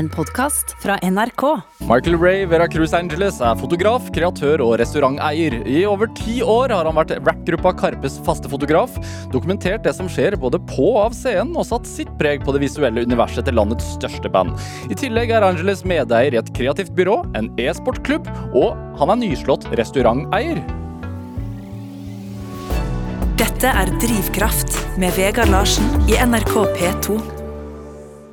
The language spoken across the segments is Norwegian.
en podkast fra NRK. Michael Ray Vera Cruz Angeles er fotograf, kreatør og restauranteier. I over ti år har han vært rappgruppa Karpes faste fotograf, dokumentert det som skjer både på og av scenen, og satt sitt preg på det visuelle universet til landets største band. I tillegg er Angeles medeier i et kreativt byrå, en e-sportklubb, og han er nyslått restauranteier. Dette er Drivkraft med Vegard Larsen i NRK P2.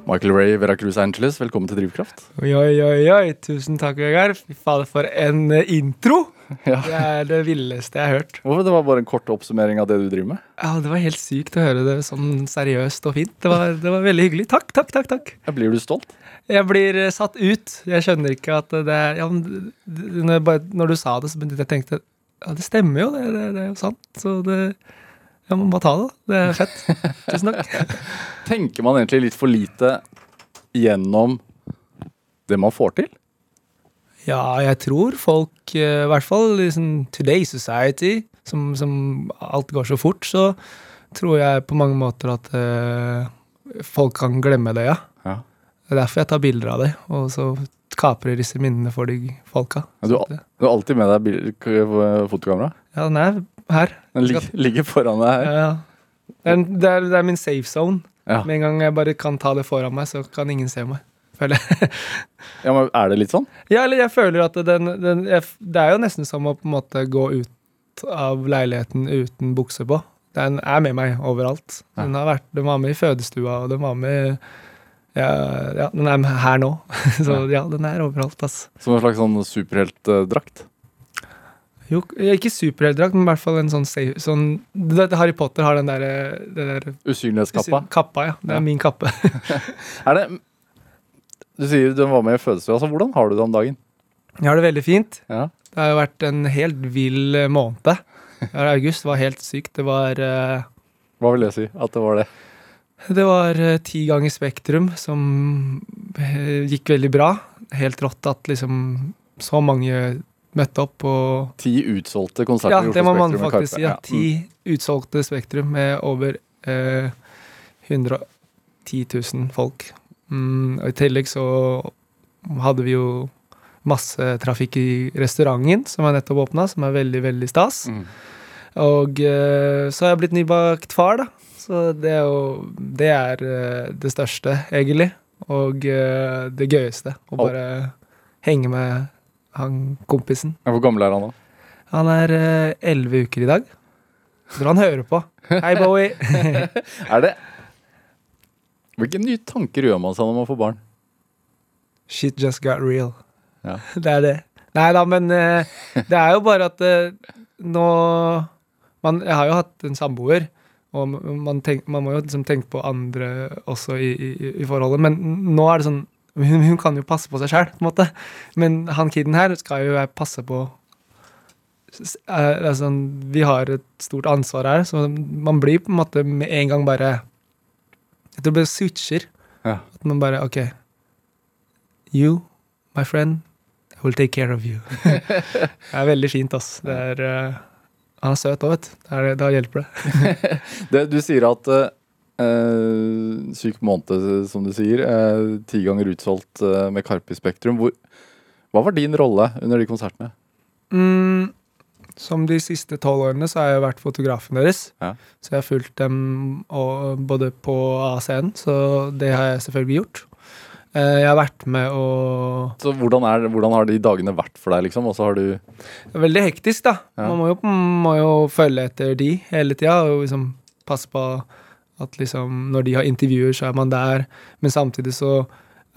Michael Ray Vera Cruz Angeles, velkommen til Drivkraft. Oi, oi, oi. Tusen takk, Vegard. Fy fader, for en eh, intro! Ja. Det er det villeste jeg har hørt. Hvorfor? Det var bare en kort oppsummering av det du driver med. Ja, Det var helt sykt å høre det sånn seriøst og fint. Det var, det var veldig hyggelig. Takk, takk, takk. takk. Blir du stolt? Jeg blir eh, satt ut. Jeg skjønner ikke at det er ja, når du sa det, så begynte jeg å tenke Ja, det stemmer jo. Det, det, det er jo sant. Så det Ja, man bare ta det. Det er fett. Tusen takk. Tenker man egentlig litt for lite gjennom det man får til? Ja, jeg tror folk, eh, i hvert fall i sånn Today Society, som, som alt går så fort, så tror jeg på mange måter at uh, folk kan glemme det, ja. Ja. Det er derfor jeg tar bilder av det, og så kaprer disse minnene for de folka. Ja, du, du har alltid med deg fotokamera? ja, den er her. Den ligger, ligger foran deg her. ja. Det, er, det, er, det er min safe zone. Ja. Med en gang jeg bare kan ta det foran meg, så kan ingen se meg. Føler jeg. ja, men Er det litt sånn? Ja, eller jeg føler at den, den jeg, Det er jo nesten som å på en måte gå ut av leiligheten uten bukse på. Den er med meg overalt. Den, har vært, den var med i fødestua, og den var med ja, ja, den er her nå. Så ja, den er overalt, ass. Som en slags sånn superheltdrakt? Jo, ikke superheltdrakt, men i hvert fall en sånn, safe- sånn Harry Potter har den derre der, Usynlighetskappa? kappa, ja. Det er Ja. min kappe. Er det Du sier du var med i fødestua. Altså, hvordan har du det om dagen? Jeg har det veldig fint. Ja. Det har jo vært en helt vill eh, måned. August var helt sykt. Det var uh, Hva vil det si? At det var det? Det var uh, ti ganger Spektrum som uh, gikk veldig bra. Helt rått at liksom så mange møtte opp og Ti utsolgte konserter Ja, i Oslo det må man faktisk si. Ja. Ja. Ti utsolgte Spektrum med over eh, 110 000 folk. Mm, og I tillegg så hadde vi jo masse trafikk i restauranten som er nettopp åpna, som er veldig, veldig stas. Mm. Og eh, så har jeg blitt nybakt far, da. Så det er jo Det er eh, det største, egentlig. Og eh, det gøyeste. Å bare henge med han kompisen. Hvor gammel er han da? Han er eh, elleve uker i dag. Tror han hører på. Hei, Bowie. Er det Hvilke nye tanker gjør man seg når man får barn? Shit just got real. Ja. Det er det. Nei da, men eh, det er jo bare at eh, nå man, Jeg har jo hatt en samboer, og man, tenk, man må jo liksom tenke på andre også i, i, i forholdet, men nå er det sånn hun, hun kan jo passe på seg sjæl, på en måte. Men han kiden her skal jo passe på altså, Vi har et stort ansvar her, så man blir på en måte med en gang bare Jeg tror det switcher. Ja. At man bare OK. You, my friend, I will take care of you. det er veldig fint, ass. Det er, uh, han er søt òg, vet du. Da er hjelper det. Det, du sier at eh, syk måned, som du sier. eh, ti ganger utsolgt eh, med Karpe i Spektrum. Hvor, hva var din rolle under de konsertene? Mm, som de siste tolv årene så har jeg vært fotografen deres. Ja. Så jeg har fulgt dem og, både på A-scenen, så det har jeg selvfølgelig gjort. Jeg har vært med å Så hvordan, er, hvordan har de dagene vært for deg, liksom? Og så har du Det veldig hektisk, da. Ja. Man må jo, må jo følge etter de hele tida og liksom passe på at liksom når de har intervjuer, så er man der. Men samtidig så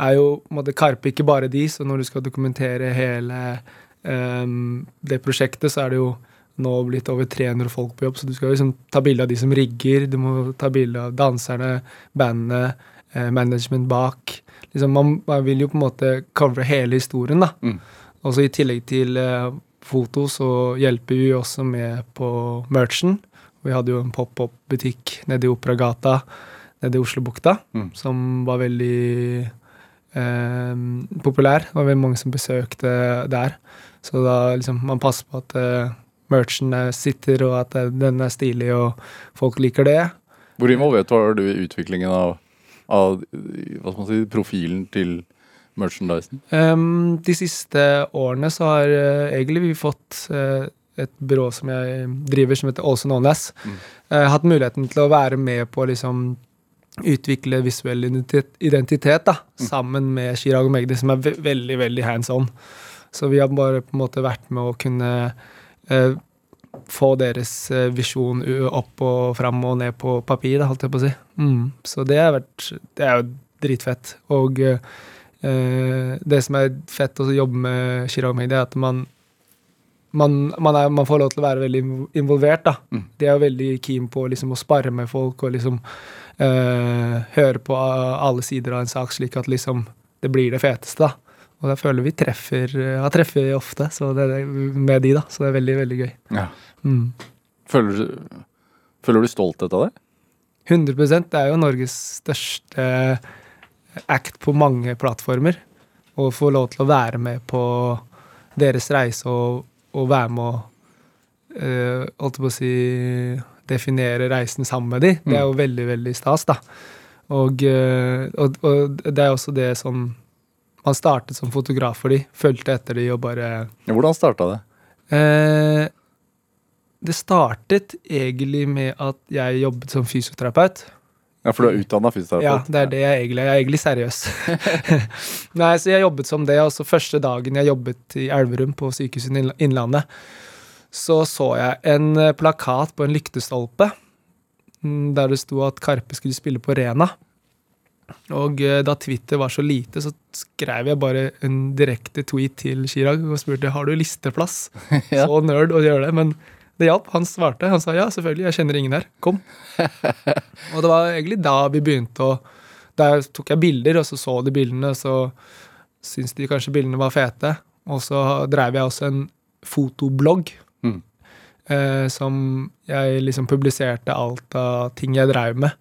er jo måtte, Karpe ikke bare de, så når du skal dokumentere hele um, det prosjektet, så er det jo nå blitt over 300 folk på jobb, så du skal liksom ta bilde av de som rigger, du må ta bilde av danserne, bandene, eh, management bak. Liksom man, man vil jo på en måte covre hele historien, da. Mm. Og så i tillegg til eh, foto, så hjelper vi også med på merchen. Vi hadde jo en pop-opp-butikk nede i Operagata, nede i Oslobukta, Mm. som var veldig eh, populær. Det var veldig mange som besøkte der. Så da liksom man passer på at eh, merchen er- sitter, og at eh, den er stilig, og folk liker det. Hvor involvert var du i utviklingen av, av hva skal man si, profilen til merchandisen? Um, de siste årene så har uh, egentlig vi fått eh, et byrå som jeg driver, som heter Also Known As. Mm. har hatt muligheten til å være med på å liksom utvikle visuell identitet, identitet da, sammen med Chirag og Magdi, som er ve veldig, veldig hands on. Så vi har bare på en måte vært med å kunne eh, få deres eh, visjon opp og fram og ned på papir, da, holdt jeg på å si. Mm. Så det har vært Det er jo dritfett. Og eh, eh, det som er fett å jobbe med Chirag Magdi, er at man man, man, er, man får lov til å være veldig involvert. da. Mm. De er jo veldig keen på liksom, å spare med folk og liksom eh, høre på alle sider av en sak, slik at liksom det blir det feteste. da. Og jeg føler vi treffer ja, treffer ofte så det er, med de, da. Så det er veldig, veldig gøy. Ja. Mm. Føler, du, føler du stolthet av det? 100% Det er jo Norges største act på mange plattformer. Å få lov til å være med på deres reise og, og være med å uh, Holdt på å si Definere reisen sammen med de. Det er jo veldig, veldig stas, da. Og, eh, og, og det er også det som Man startet som fotograf for de, fulgte etter de og bare Ja, hvordan starta det? Eh, det startet egentlig med at jeg jobbet som fysioterapeut. Ja, For du er utdanna Ja, det er det jeg egentlig. Jeg er egentlig seriøs. Nei, så jeg jobbet som det, og så første dagen jeg jobbet i Elverum, på Sykehuset Innlandet, så så jeg en eh, plakat på en lyktestolpe mm, der det sto at Karpe skulle spille på Rena. Og eh, da Twitter var så lite, så skrev jeg bare en direkte tweet til Chirag og spurte har du listeplass. Ja. Så nerd å gjøre det, men det hjalp. Han svarte. Han sa ja, selvfølgelig, jeg kjenner ingen her. Kom. og det var egentlig da vi begynte å Der tok jeg bilder, og så så de bildene, så syntes de kanskje bildene var fete. Og så drev jeg også en fotoblogg. Mm. Eh, som jeg liksom publiserte alt av ting jeg drev med.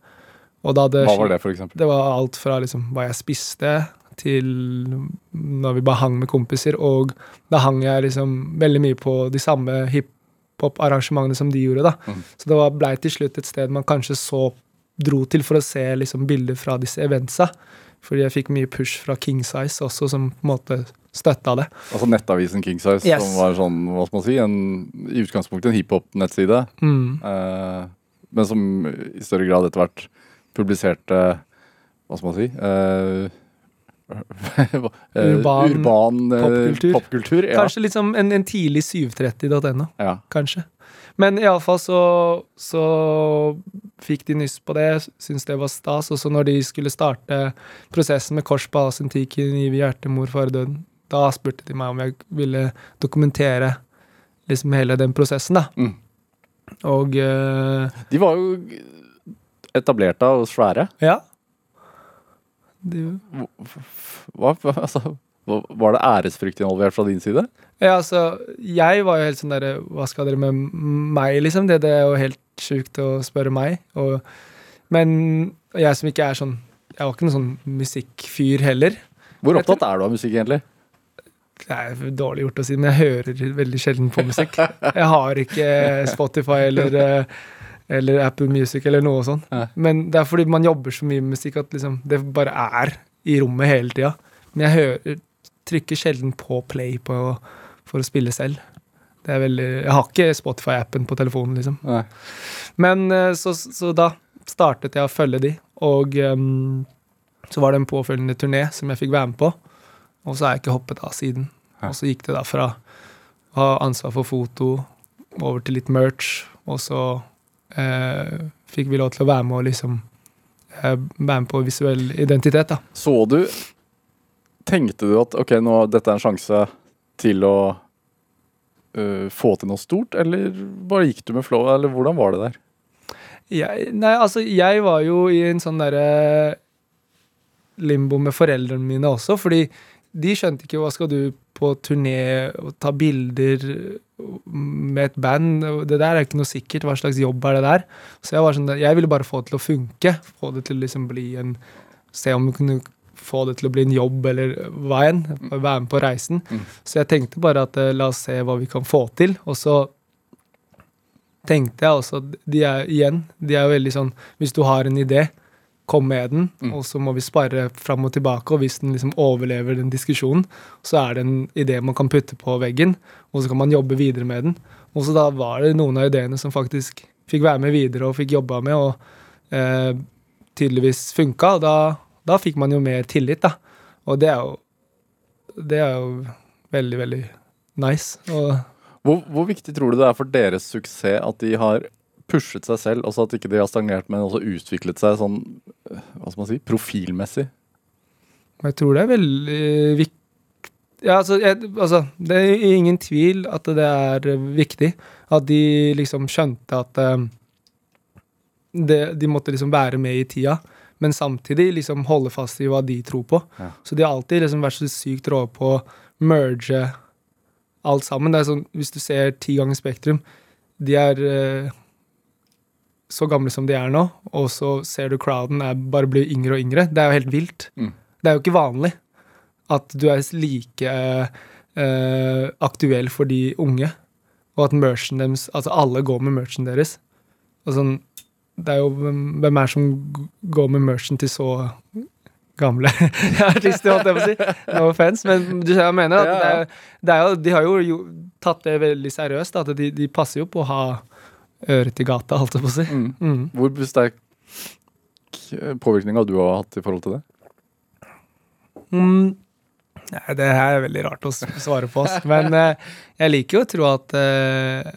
Og da hadde Hva var det, for eksempel? det var alt fra liksom hva jeg spiste, til når vi bare hang med kompiser. Og da hang jeg liksom veldig mye på de samme hiphop-arrangementene som de gjorde. da. Mm. Så det var, blei til slutt et sted man kanskje så dro til for å se liksom bilder fra disse eventsa. Fordi jeg fikk mye push fra King Size også, som på en måte støtta det. Altså Nettavisen King Size, Yes. som var sånn, hva skal man si, en, i utgangspunktet en hiphop-nettside. Mm. Eh, men som i større grad etter hvert publiserte Hva skal man si eh, Urban urban eh, popkultur. popkultur. Ja. Kanskje liksom en, en tidlig 730.no. ja. kanskje. Men iallfall så, så fikk de nyss på det, syntes det var stas. Og så når de skulle starte prosessen med Kors på Asentikien, Giv hjertemor for far, døden, da spurte de meg om jeg ville dokumentere liksom hele den prosessen, da. Mm. Og uh, De var jo etablerte og svære. ja. Hva, altså, var det æresfrykt involvert fra din side? ja, altså, jeg var jo helt sånn derre Hva skal dere med meg, liksom? Det, det er jo helt sjukt å spørre meg. Og, men jeg som ikke er sånn Jeg var ikke noen sånn musikkfyr heller. Hvor opptatt er du av musikk, egentlig? Det er dårlig gjort å si, men jeg hører veldig sjelden på musikk. Jeg har ikke Spotify eller, eh, eller Apple Music eller noe sånt. Ja. Men det er fordi man jobber så mye med musikk at liksom, det bare er i rommet hele tida. Men jeg hører, trykker sjelden på play på, for å spille selv. Det er veldig, jeg har ikke Spotify-appen på telefonen, liksom. Nei. Men eh, så, så da startet jeg å følge de, og um, så var det en påfølgende turné som jeg fikk være med på. Og så har jeg ikke hoppet av siden. Ja. Og så gikk det da fra å ha ansvar for foto over til litt merch, og så eh, fikk vi lov til å være med og liksom eh, være med på visuell identitet, da. Så du Tenkte du at ok, nå dette er en sjanse til å uh, få til noe stort, eller bare gikk du med flow, eller hvordan var det der? Jeg, nei, altså, jeg var jo i en sånn derre limbo med foreldrene mine også, fordi de skjønte ikke hva skal du på turné og ta bilder med et band. Det der er ikke noe sikkert. Hva slags jobb er det der? Så jeg var sånn, jeg ville bare få det til å funke. Få det til å liksom bli en Se om vi kunne få det til å bli en jobb, eller hva enn. Være med på reisen. Mm. Så jeg tenkte bare at eh, la oss se hva vi kan få til. Og så tenkte jeg også at de er igjen De er jo veldig sånn Hvis du har en idé, kom med den, Mm. og så må vi spare fram og tilbake. Og hvis den liksom overlever den diskusjonen, så er det en idé man kan putte på veggen, og så kan man jobbe videre med den. Og så da var det noen av ideene som faktisk fikk være med videre og fikk jobba med, og eh, tydeligvis funka. Og da, da fikk man jo mer tillit, da. Og det er jo Det er jo veldig, veldig nice. Og Hvor, hvor viktig tror du det er for deres suksess at de har pushet seg selv, altså at ikke de har stagnert, men også utviklet seg sånn eh, hva skal man si, profilmessig? Jeg tror det er veldig viktig ja, altså, jeg, altså, Det er ingen tvil at det er viktig. At de liksom skjønte at eh, det, de måtte liksom være med i tida, men samtidig liksom holde fast i hva de tror på. Ja. Så de har alltid liksom vært så sykt rå på å merge alt sammen. Det er sånn, Hvis du ser ti ganger Spektrum, de er eh, så gamle som de er nå, og så ser du crowden er bare blir yngre og yngre. Det er jo helt vilt. Mm. Det er jo ikke vanlig at du er like eh, aktuell for de unge, og at merchen deres Altså alle går med merchen deres. Og sånn, det er jo hvem er det som går med merchen til så gamle artister, holdt jeg på å si. No offense, men du ser hva jeg mener. Det, er, det er jo, de har jo, jo tatt det veldig seriøst. At de, de passer jo på å ha øret i gata, holdt jeg på å si. Mm. Mm. Hvor sterk påvirkning har du hatt i forhold til det? Mm. Nei, det her er veldig rart å svare på, men eh, jeg liker jo å tro at, eh,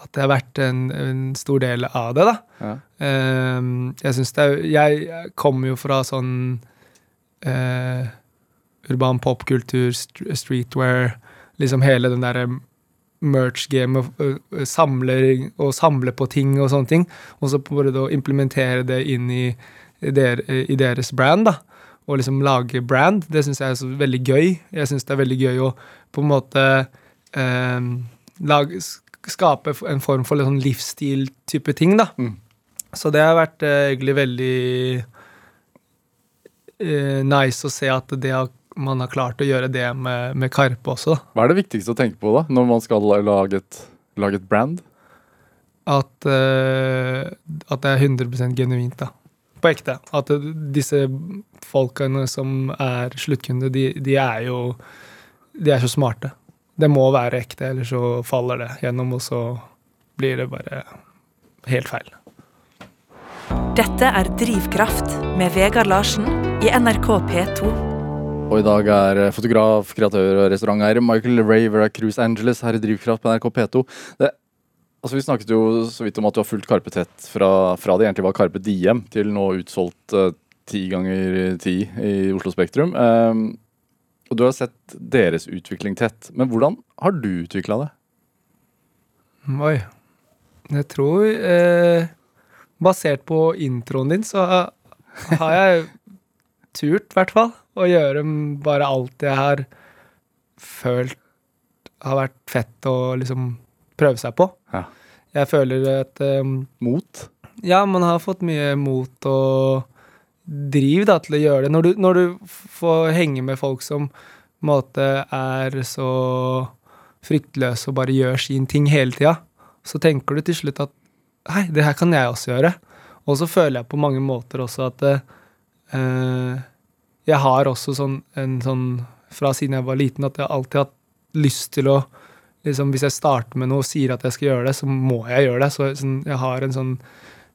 at det har vært en, en stor del av det, da. Ja. Eh, jeg syns det er Jeg jeg kommer jo fra sånn eh, urban popkultur, streetwear, liksom hele den derre merch-gamet, øh, øh, samler og samler på ting og sånne ting, og så prøvde å implementere det inn i, der, i deres brand, da. Og liksom lage brand. Det syns jeg er så veldig gøy. Jeg syns det er veldig gøy å på en måte eh, lage, skape en form for sånn livsstil-type ting, da. Mm. Så det har vært eh, egentlig veldig eh, nice å se at det har, man har klart å gjøre det med, med Karpe også. da. Hva er det viktigste å tenke på da, når man skal lage et, lage et brand? At, uh, at det er 100% genuint, da. På ekte. At uh, disse folkene som er sluttkunde, de, de er jo De er så smarte. Det må være ekte, eller så faller det gjennom, og så blir det bare helt feil. Dette er Drivkraft med Vegard Larsen i NRK P2. Og i dag er eh, fotograf, kreatør og restauranteier Michael Raver av Cruise Angeles her i Drivkraft på NRK P2. Det, altså Vi snakket jo så vidt om at du har fulgt Karpe tett fra, fra det egentlig var Karpe Diem til nå utsolgt ti uh, ganger ti i Oslo Spektrum. Um, og du har sett deres utvikling tett. Men hvordan har du utvikla det? Oi. Jeg tror eh, Basert på introen din, så har jeg turt, i hvert fall, å gjøre bare alt jeg har følt har vært fett å liksom prøve seg på. Ja. Jeg føler at um, Mot? Ja, man har fått mye mot og driv da, til å gjøre det. Når du, når du får henge med folk som måte er så fryktløse og bare gjør sin ting hele tida, så tenker du til slutt at hei, det her kan jeg også gjøre. Og så føler jeg på mange måter også at eh, jeg har også sånn en sånn fra siden jeg var liten, at jeg alltid har hatt lyst til å liksom, Hvis jeg starter med noe og sier at jeg skal gjøre det, så må jeg gjøre det. Så sånn, jeg har en sånn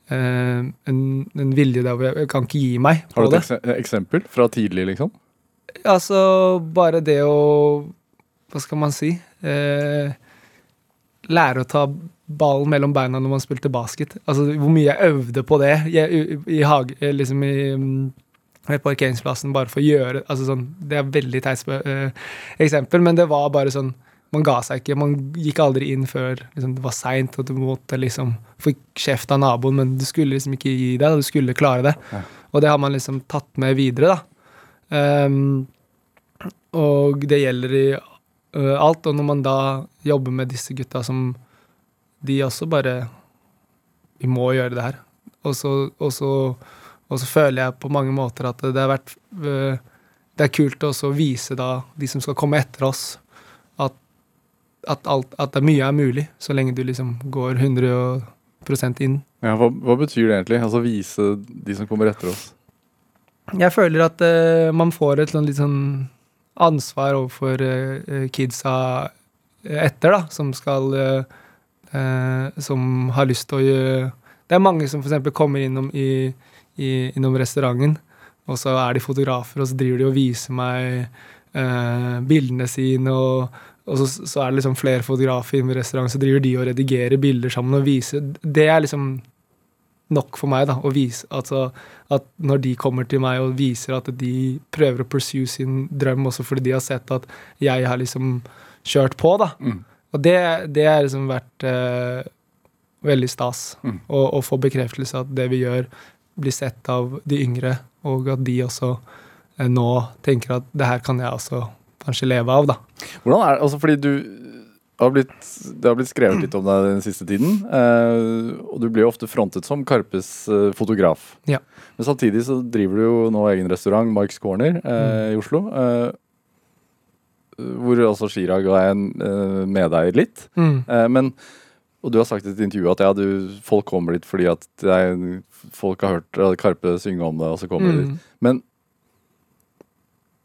eh, en, en vilje der hvor jeg, jeg kan ikke gi meg på Har du et det. eksempel fra tidlig, liksom? Altså, bare det å Hva skal man si? Eh, lære å ta ballen mellom beina når man spilte basket. Altså, hvor mye jeg øvde på det jeg, i, i hage, eh, liksom i mm, ved parkeringsplassen bare for å gjøre altså sånn, Det er veldig teit eh, eksempel, men det var bare sånn Man ga seg ikke. Man gikk aldri inn før liksom, det var seint, og du måtte liksom få kjeft av naboen, men du skulle liksom ikke gi deg, du skulle klare det. Ja. Og det har man liksom tatt med videre, da. Um, og det gjelder i uh, alt. Og når man da jobber med disse gutta som De også bare Vi må gjøre det her. Og så, og så, og så føler jeg på mange måter at det har vært Det er kult også å vise da de som skal komme etter oss, at, at, alt, at det mye er mulig, så lenge du liksom går 100 inn. Ja, hva, hva betyr det egentlig? Altså vise de som kommer etter oss? Jeg føler at uh, man får et sånn litt sånn ansvar overfor uh, kidsa etter, da, som skal uh, eh, Som har lyst til å gjøre Det er mange som f.eks. kommer innom, i, i, innom restauranten, og så er de fotografer, og så driver de og viser meg eh, bildene sine, og, og så, så, er det liksom flere fotografer inne i restauranten, så driver de og redigerer bilder sammen og viser Det er liksom nok for meg, da, å vise altså, at når de kommer til meg og viser at de prøver å pursue sin drøm også fordi de har sett at jeg har liksom kjørt på, da. Mm. Og det, det har liksom vært eh, veldig stas Mm. å, å få bekreftelse at det vi gjør, blir sett av de yngre, og at de også eh, nå tenker at det her kan jeg også kanskje leve av, da. Hvordan er det, altså fordi du har blitt, Det har blitt skrevet litt om deg den siste tiden. Eh, og du blir jo ofte frontet som Karpes eh, fotograf. Ja. Men samtidig så driver du jo nå egen restaurant, Marks Corner, eh, i Oslo. Eh, hvor altså Chirag er en eh, medeier litt. Eh, men og du har sagt i et intervju at ja, du, folk kommer dit fordi at er, folk har hørt Karpe synge om det, og så kommer de dit. Mm. Men,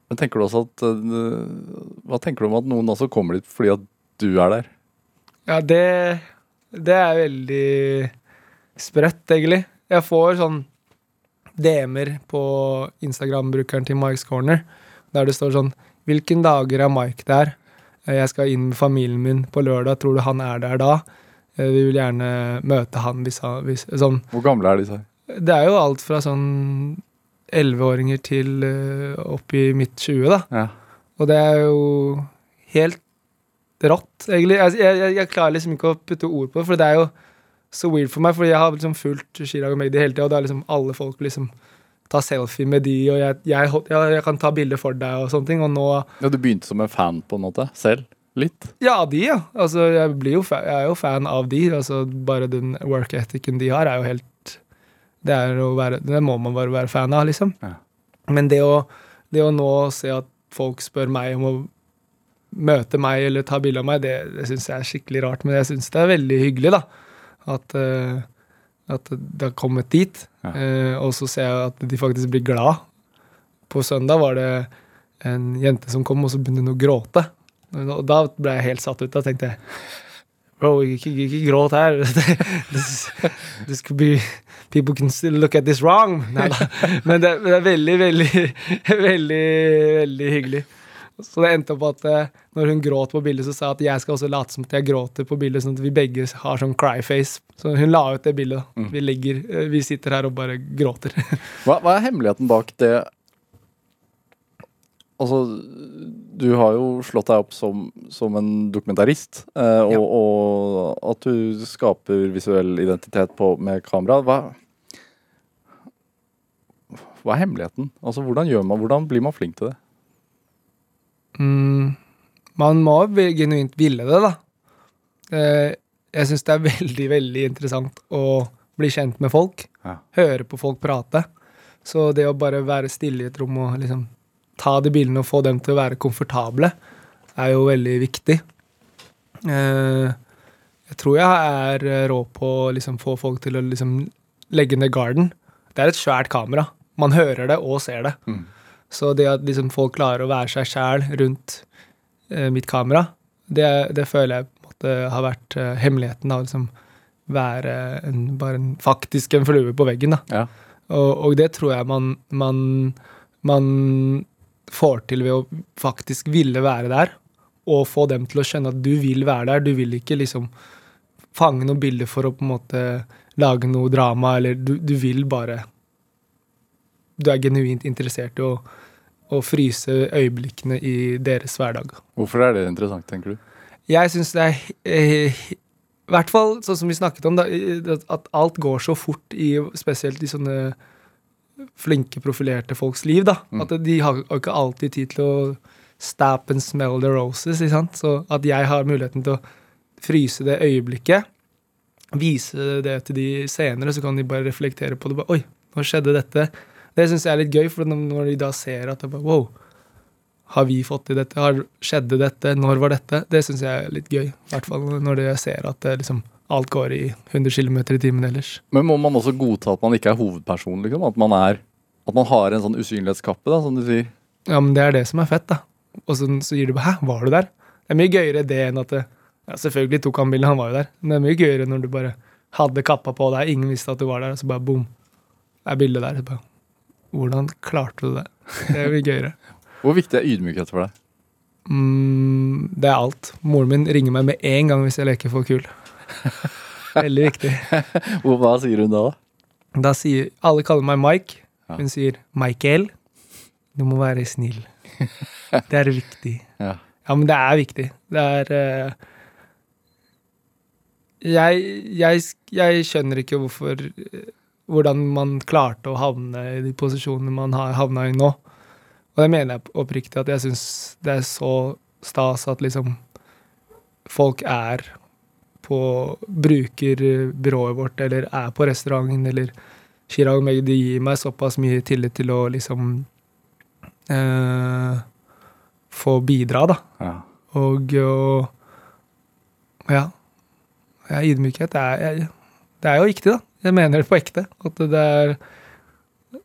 men tenker du også at eh, Hva tenker du om at noen også kommer dit fordi at du er der? Ja, det, det er veldig sprøtt, egentlig. Jeg får sånn DM-er på Instagram-brukeren til Mike's Corner, der det står sånn Hvilken dager er Mike der? Eh, Jeg skal inn med familien min på lørdag. Tror du han er der da? Eh, Vi vil gjerne møte han hvis han hvis, Sånn. Hvor gamle er disse her? Det er jo alt fra sånn 11-åringer til eh, opp i midt 20, da. Ja. Og det er jo helt rått, egentlig. Jeg, jeg, jeg- jeg klarer liksom ikke å putte ord på det, for det er jo så weird for meg, for jeg har liksom fulgt Chirag og Magdi hele tida, og da er liksom alle folk liksom tar selfie med de, og jeg, jeg, jeg, jeg kan ta bilder for deg og sånne ting, og nå ja, Du begynte som en fan på en måte? Selv? Litt? Ja, de, ja. Altså, jeg, blir jo jeg er jo fan av de. Altså, bare den work ethicen de har, er jo helt Det, er være, det må man bare være fan av, liksom. Ja. Men det å, det å nå se at folk spør meg om å møte meg eller ta bilde av meg, det, det syns jeg er skikkelig rart. Men jeg syns det er veldig hyggelig, da. At, uh, at det har kommet dit. Ja. Uh, og så ser jeg at de faktisk blir glad. På søndag var det en jente som kom, og så begynte hun å gråte. Og da ble jeg helt satt ut. Da tenkte jeg Bro, ikke, ikke gråt her. this, this could be People can still look at this wrong. Neida. Men det, det er veldig, veldig, veldig, veldig hyggelig. Så det endte opp at eh, når hun gråt på bildet, så sa jeg at jeg skal også late som at jeg gråter på bildet, sånn at vi begge har sånn cry face. Så hun la ut det bildet. Mm. Vi, ligger, eh, vi sitter her og bare gråter. Hva, hva er hemmeligheten bak det Altså, du har jo slått deg opp som, som en dokumentarist, eh, og, Ja. og at du skaper visuell identitet på, med kamera. Hva, hva er hemmeligheten? Altså, hvordan, gjør man, hvordan blir man flink til det? Mm, man må genuint ville det, da. Eh, jeg syns det er veldig, veldig interessant å bli kjent med folk. Ja. Høre på folk prate. Så det å bare være stille i et rom og liksom ta de bilene og få dem til å være komfortable, er jo veldig viktig. Eh, jeg tror jeg er eh, rå på å liksom få folk til å liksom legge ned garden. Det er et svært kamera. Man hører det og ser det. Mm. Så det at liksom folk klarer å være seg sjæl rundt eh, mitt kamera, det, det føler jeg måte har vært hemmeligheten av å liksom være en, bare en, faktisk en flue på veggen. Ja. Og, og det tror jeg man, man, man får til ved å faktisk ville være der, og få dem til å skjønne at du vil være der. Du vil ikke liksom fange noen bilder for å på en måte lage noe drama, eller du, du vil bare Du er genuint interessert i å, å fryse øyeblikkene i deres hverdag. Hvorfor er det interessant, tenker du? Jeg syns det er eh, I hvert fall sånn som vi snakket om, da, at alt går så fort i spesielt i sånne flinke, profilerte folks liv. da. Mm. At de har jo ikke alltid tid til å stap and smell the roses. ikke sant? Så at jeg har muligheten til å fryse det øyeblikket, vise det til de senere, så kan de bare reflektere på det. Bare, Oi, nå skjedde dette. Det syns jeg er litt gøy, for når de da ser at det bare, wow, har vi fått til dette? Har skjedde dette? Når var dette? Det syns jeg er litt gøy. I hvert fall når jeg ser at det liksom, alt går i 100 km i timen ellers. Men må man også godta at man ikke er hovedperson, liksom? At man er At man har en sånn usynlighetskappe, da, som du sier. Ja, men det er det som er fett, da. Og så, så gir du bare 'hæ, var du der?' Det er mye gøyere det enn at det, Ja, selvfølgelig tok han bildet, han var jo der, men det er mye gøyere når du bare hadde kappa på deg, ingen visste at du var der, og så bare boom. Det er bildet der. Bare, Hvordan klarte du det? Det er mye gøyere. Hvor viktig er ydmykhet for deg? Mm, det er alt. Moren min ringer meg med en gang hvis jeg leker for kul. Veldig viktig. Hva sier hun da? Da sier Alle kaller meg Mike. Ja. Hun sier Michael, du må være snill. Det er viktig. Ja. Ja, men det er viktig. Det er uh, jeg, jeg, jeg skjønner ikke hvorfor eh, Hvordan man klarte å havne i de posisjonene man har havna i nå. Og det mener jeg oppriktig, at jeg syns det er så stas at liksom folk er på Bruker byrået vårt, eller er på restauranten, eller Chirag Meg, de gir meg såpass mye tillit til å liksom eh, få bidra, da. Ja. Og, og ja. ja ydmykhet er, jeg- det er jo viktig, da. Jeg mener det på ekte. At det er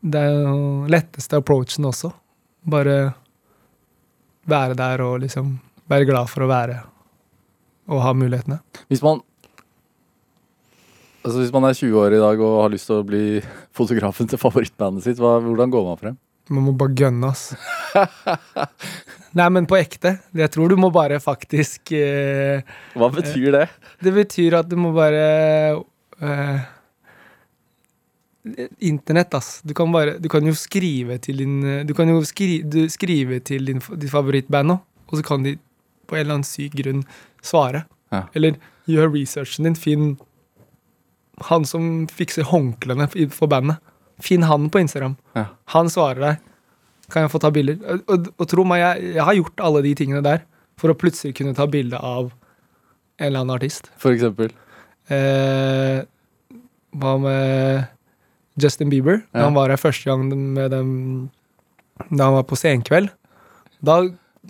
det er jo letteste approachen også. Bare være der og liksom være glad for å være og ha mulighetene. Hvis man Altså Hvis man er 20 år i dag og har lyst til å bli fotografen til favorittbandet sitt, hva, hvordan går man frem? Man må bare gønne, ass. Nei, men på ekte. Jeg tror du må bare faktisk eh, Hva betyr det? Det betyr at du må bare eh, Internett, ass. Du kan, bare, du kan jo skrive til din Du kan jo skri, du, skrive til din, ditt favorittband nå, og så kan de på en eller annen syk grunn svare. Ja. Eller gjør researchen din. Finn han som fikser håndklærne for bandet. Finn han på Instagram. Ja. Han svarer deg. Kan jeg få ta bilder? Og, og, og tro meg, jeg, jeg har gjort alle de tingene der for å plutselig kunne ta bilde av en eller annen artist. For eksempel. Eh, hva med Justin Bieber? Da han var her første gang med dem Da han var på senkveld. Da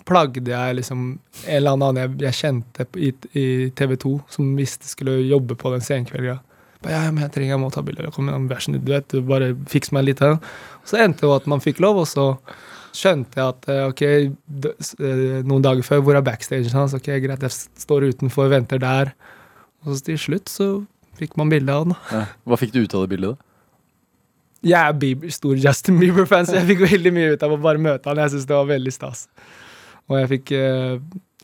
plagde jeg liksom en eller annen jeg, jeg kjente i, i TV 2, som visste skulle jobbe på den senkvelden. Ja, men jeg trenger jeg må ta bilder. Kom igjen, vær snill, du vet, du bare fiks meg litt. her. Så endte det jo at man fikk lov, og så skjønte jeg at eh, ok, eh, noen dager før, hvor er backstagen hans? Ok, greit, jeg står utenfor, venter der. Og så til slutt så fikk man bilde av han. Ja. Hva fikk du ut av det bildet? da? Jeg er Bieber, stor Justin Bieber-fan, så jeg fikk veldig mye ut av å bare møte han. Jeg syns det var veldig stas. Og jeg fikk eh,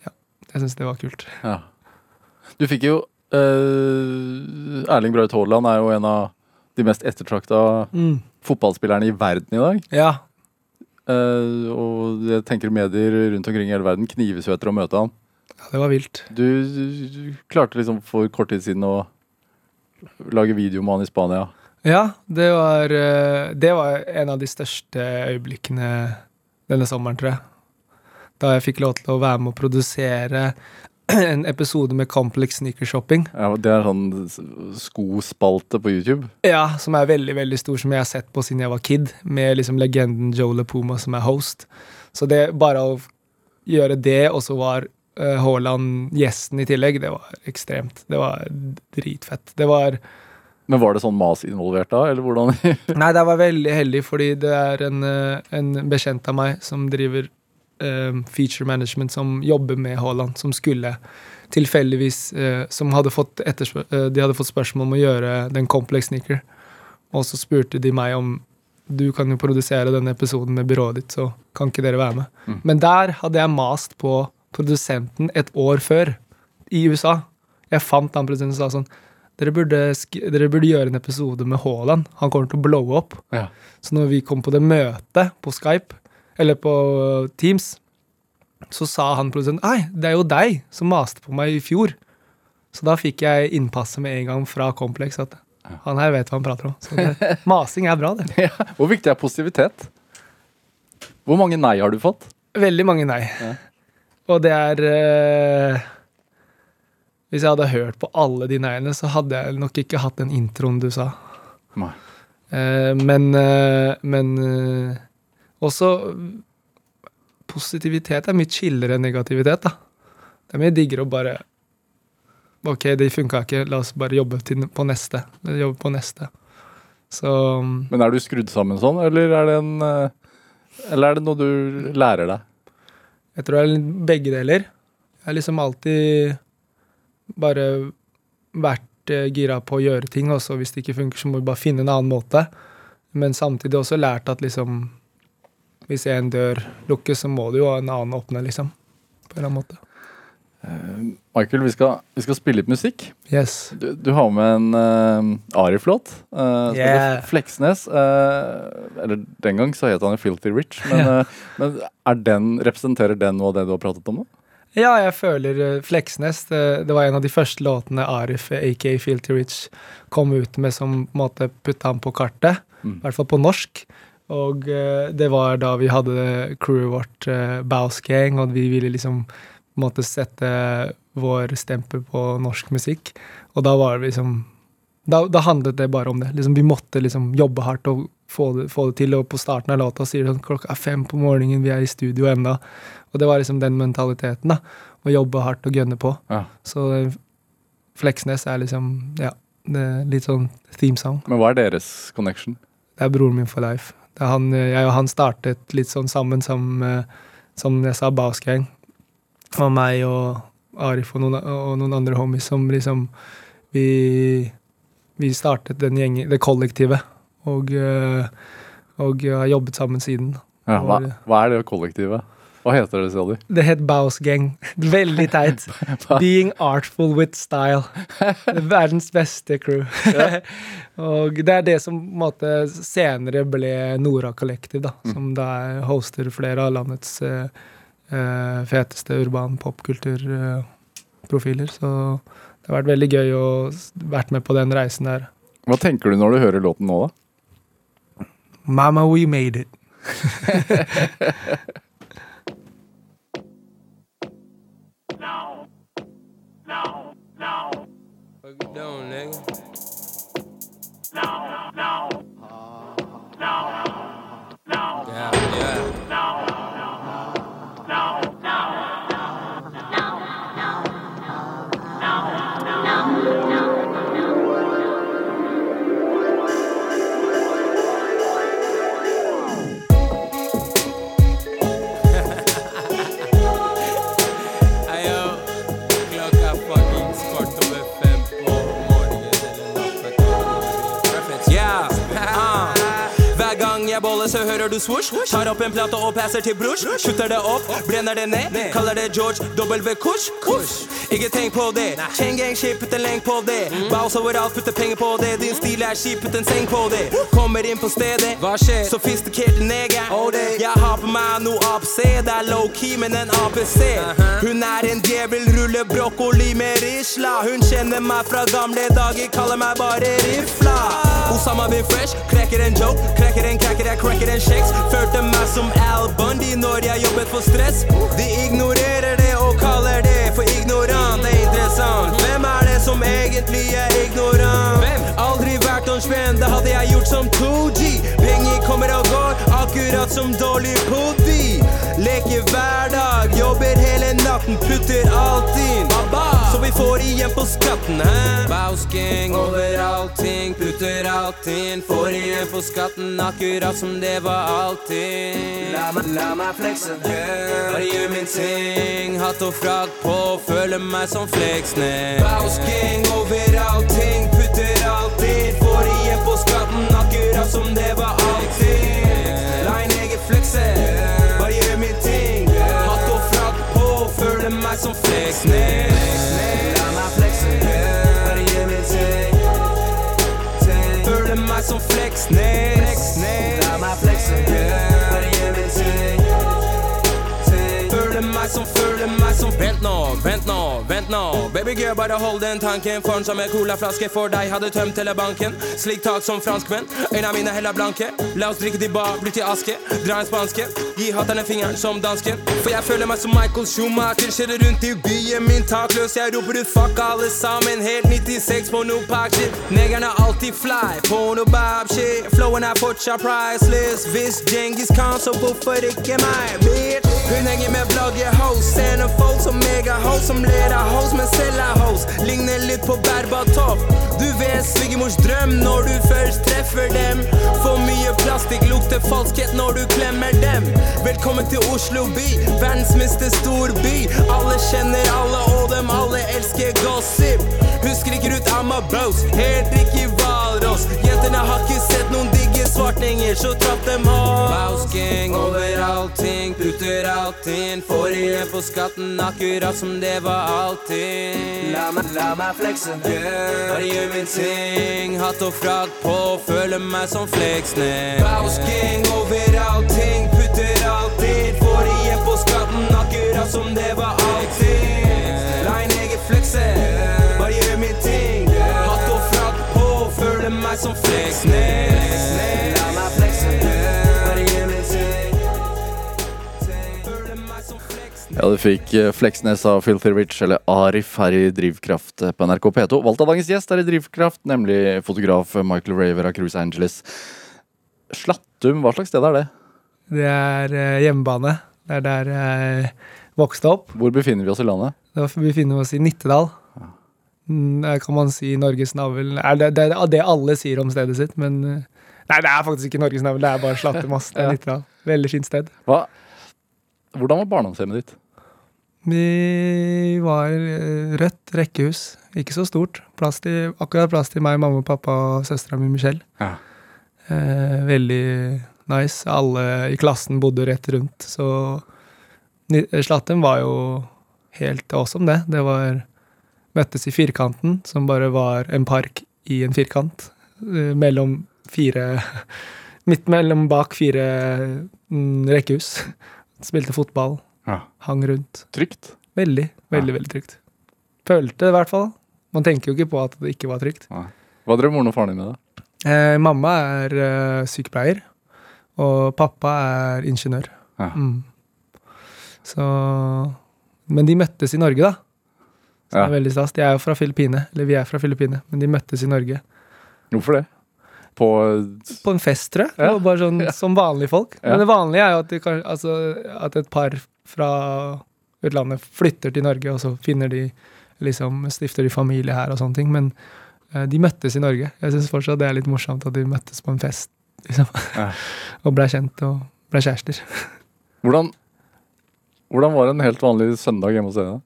Ja, jeg syns det var kult. Ja. Du fikk jo eh, Erling Braut Haaland er jo en av de mest ettertrakta fotballspillerne i verden i dag. Ja. Eh, og jeg tenker medier rundt omkring i hele verden knives jo etter å møte han. ja, det var vilt. Du, du klarte liksom for kort tid siden å lage video med han i Spania. Ja, det var, eh, det var en av de største øyeblikkene denne sommeren, tror jeg. Da jeg fikk lov til å være med å produsere en episode med Complex Sneaker Shopping. Ja, det er sånn skospalte på YouTube. Ja, som er veldig veldig stor, som jeg har sett på siden jeg var kid, med liksom legenden Joe LaPuma som er host. Så det bare å gjøre det, og så var Haaland Haaland gjesten i tillegg, det var ekstremt. Det var dritfett. Det var Men var det sånn mas involvert da, eller hvordan? Nei, det var veldig heldig, fordi det er en, eh, en bekjent av meg som driver eh, feature management, som jobber med Haaland, som skulle tilfeldigvis eh, Som hadde fått, eh, de hadde fått spørsmål om å gjøre den complex sneaker. Og så spurte de meg om du kan jo produsere denne episoden med byrået ditt, så kan ikke dere være med. Mm. Men der hadde jeg mast på produsenten et år før, i USA. Jeg fant han produsenten og sa sånn dere burde, dere burde gjøre en episode med Haaland. Han kommer til å blowe opp. Ja. Så når vi kom på det møtet på Skype, eller på Teams, så sa han produsenten Nei, det er jo deg som maste på meg i fjor. Så da fikk jeg innpasset med en gang fra Complex at han her vet hva han prater om. Så det, masing er bra, det. Ja. Hvor viktig er positivitet? Hvor mange nei har du fått? Veldig mange nei. Ja. Og det er eh, Hvis jeg hadde hørt på alle de nei-ene, så hadde jeg nok ikke hatt den introen du sa. Nei. Eh, men eh, men eh, også Positivitet er mye chillere enn negativitet, da. Det er mye diggere å bare Ok, det funka ikke, la oss bare jobbe til, på neste. Jobbe på neste. Så Men er du skrudd sammen sånn, eller er det en Eller er det noe du lærer deg? jeg tror det er begge deler. Jeg har liksom alltid bare vært eh, gira på å gjøre ting, og så hvis det ikke funker, så må vi bare finne en annen måte. Men samtidig også lært at liksom Hvis en dør lukkes, så må det jo en annen åpne, liksom. På en eller annen måte. Michael, vi skal, vi skal spille litt musikk. Yes. Du, du har med en uh, Ari-flåt. Uh, Yeah. Fleksnes. Uh, eller den gang så het han jo Filthy Rich. Men, eh, men er den, representerer den noe av det du har pratet om nå? Ja, jeg føler eh, Fleksnes det, det var en av de første låtene Arif, aka Filthy Rich, kom ut med som på en måte putta han på kartet. Mm. I hvert fall på norsk. Og eh, det var da vi hadde crewet vårt, uh, Baus Gang, og vi ville liksom måtte sette vår stempel på norsk musikk. Og da var det liksom Da, da handlet det bare om det. Liksom, vi måtte liksom jobbe hardt og få det, få det til. Og på starten av låta sier det sånn klokka er fem på morgenen, vi er i studio ennå. Og det var liksom den mentaliteten, da. Å jobbe hardt og gønne på. Ja. Så eh, Fleksnes er liksom, ja, det er litt sånn theme song. Men hva er deres connection? Det er broren min for life. Han, eh, jeg og han startet litt sånn sammen som, eh, som jeg sa, Basgang Og meg og Arif og noen, og noen andre homies som liksom Vi, vi startet den gjengen, det kollektivet. Og, eh, og har jobbet sammen siden. Ja, hva, hva er det kollektivet? Hva heter det, sa du? Det het Baus Gang. Veldig teit. Being artful with style. Verdens beste crew. og det er det som måte senere ble Nora Collective, da. Som da er- hoster flere av landets eh, feteste urban popkulturprofiler. Så det har vært veldig gøy å vært med på den reisen der. Hva tenker du når du hører låten nå, da? Mama, we made it. nigga? Boller, så hører du swoosh. Tar opp en plate og passer til brors. Kutter det opp, brenner det ned. Kaller det George W. Kush. Kush. Ikke tenk på det. Chain gang shit, putt en lenk på det. Bounce overalt, putter penger på det. Din stil er skip, putt en seng på det. Kommer inn på stedet. Hva skjer? Sofistikert neger. Jeg har på meg noe APC. Det er low-key, men en APC. Hun er en djevel, ruller brokkoli med risla. Hun kjenner meg fra gamle dager, kaller meg bare Rifla. Osama bin fresh, krekker en joke, krekker en cracker, jeg cracker en shakes. Følte meg som Al Bundy når jeg jobbet for stress. De ignorerer det og kaller det for ignorant. Er interessant. Hvem er det som egentlig er ignorant? Aldri vært noen spenn, det hadde jeg gjort som 2G. Penger kommer og går, akkurat som dårlig podi. Leker hver dag, jobber hele natten, putter alt inn. Så vi får igjen på skatten, hæ? Bausking over allting, putter alt inn. Får igjen på skatten, akkurat som det var alltid. La meg, la meg flekse, yeah. Bare gjør min ting. Hatt og frakk på, føler meg som Fleksnes. Bausking over allting, putter alt inn. Får igjen på skatten, akkurat som det var alltid. La en egen flekse, bare føler meg som Fleksnes. La meg flekse, bare gjør min ting. Føler meg som Fleksnes. La meg flekse, bare gjør min ting. Føler meg som, Vent nå, vent nå, vent nå. Baby girl, bare hold den tanken. Form som en colaflaske for deg, hadde tømt hele banken. Slik tak som franskmenn, øynene mine heller blanke. La oss drikke til bar, bli til aske. Dra en spanske, gi hatterne fingeren som dansken. For jeg føler meg som Michael Schumacher. Kjører rundt i byen min takløs. Jeg roper ut fuck alle sammen. Helt 96 på noe pack shit. Negerne er alltid fly Porno bab shit. Flowen er fortsatt priceless. Hvis Djengis kan, så hvorfor ikke meg, bitch? Hun henger med blogger host, sender folk som megahos, som ler av house, men selv er house. Ligner litt på Berbatov. Du vet svigermors drøm når du først treffer dem. For mye plastikk, lukter falskhet når du klemmer dem. Velkommen til Oslo by, verdens minste storby. Alle kjenner alle, og dem alle elsker gossip. Hun skriker ut I'm a boss, helt ikke Hvalross. Jentene har ikke sett noen digge svartninger, så trapp dem opp. Bausking over allting, putter alt inn. Får igjen på skatten akkurat som det var alltid. La meg, la meg flekse, yeah. bare gjør min ting. Hatt og frakk på, føler meg som Fleksnes. Bausking over allting, putter alt inn. Får igjen på skatten akkurat som det var alltid. La en egen flekse, bare føler meg som Fleksnes. La meg flekse. Ja, du fikk eh, Fleksnes av Filthy Rich, eller Arif, her i Drivkraft eh, på NRK P2. Valgt av dagens gjest her i Drivkraft, nemlig fotograf Michael Raver av Cruise Angeles. Slattum, hva slags sted er det? Det er eh, hjemmebane. Det er der jeg vokste opp. Hvor befinner vi oss i landet? Da befinner vi oss i Nittedal. Mm, Der kan man si Norges navl. Det, det er det alle sier om stedet sitt, men eh, Nei, det er faktisk ikke Norges navl, det er bare Slattemoss. Det er. Nittedal. Veldig fint sted. Hva? Hvordan var barndomshjemmet ditt? Vi var eh, rødt rekkehus. Ikke så stort. Plass til, akkurat plass til meg, mamma, pappa og søstera mi Michelle. Ja. Eh, veldig nice. Alle i klassen bodde rett rundt, så Slattem var jo helt awesome, det. Det var Møttes i Firkanten, som bare var en park i en firkant. eh, mellom fire Midt mellom bak fire mm, rekkehus. Spilte fotball, Ja. hang rundt. Trygt? Veldig, veldig, Ja. veldig trygt. Følte det i hvert fall. Man tenker jo ikke på at det ikke var trygt. Hva drev moren og faren din med, da? Eh, mamma er eh, sykepleier, og pappa er ingeniør. Ja. Mm. Så Men de møttes i Norge, da. Så det er veldig stas. De er jo fra Filippinene, eller vi er fra Filippinene, men de møttes i Norge. Hvorfor det? På På en fest, tror jeg. Ja. Bare sånn som vanlige folk. Ja. Men det vanlige er jo at, kan, altså, at et par fra utlandet flytter til Norge, og så finner de liksom Stifter de familie her og sånne ting. Men uh, de møttes i Norge. Jeg syns fortsatt det er litt morsomt at de møttes på en fest, liksom. Ja. og ble kjent og ble kjærester. Hvordan, hvordan var en helt vanlig søndag hjemme hos dere?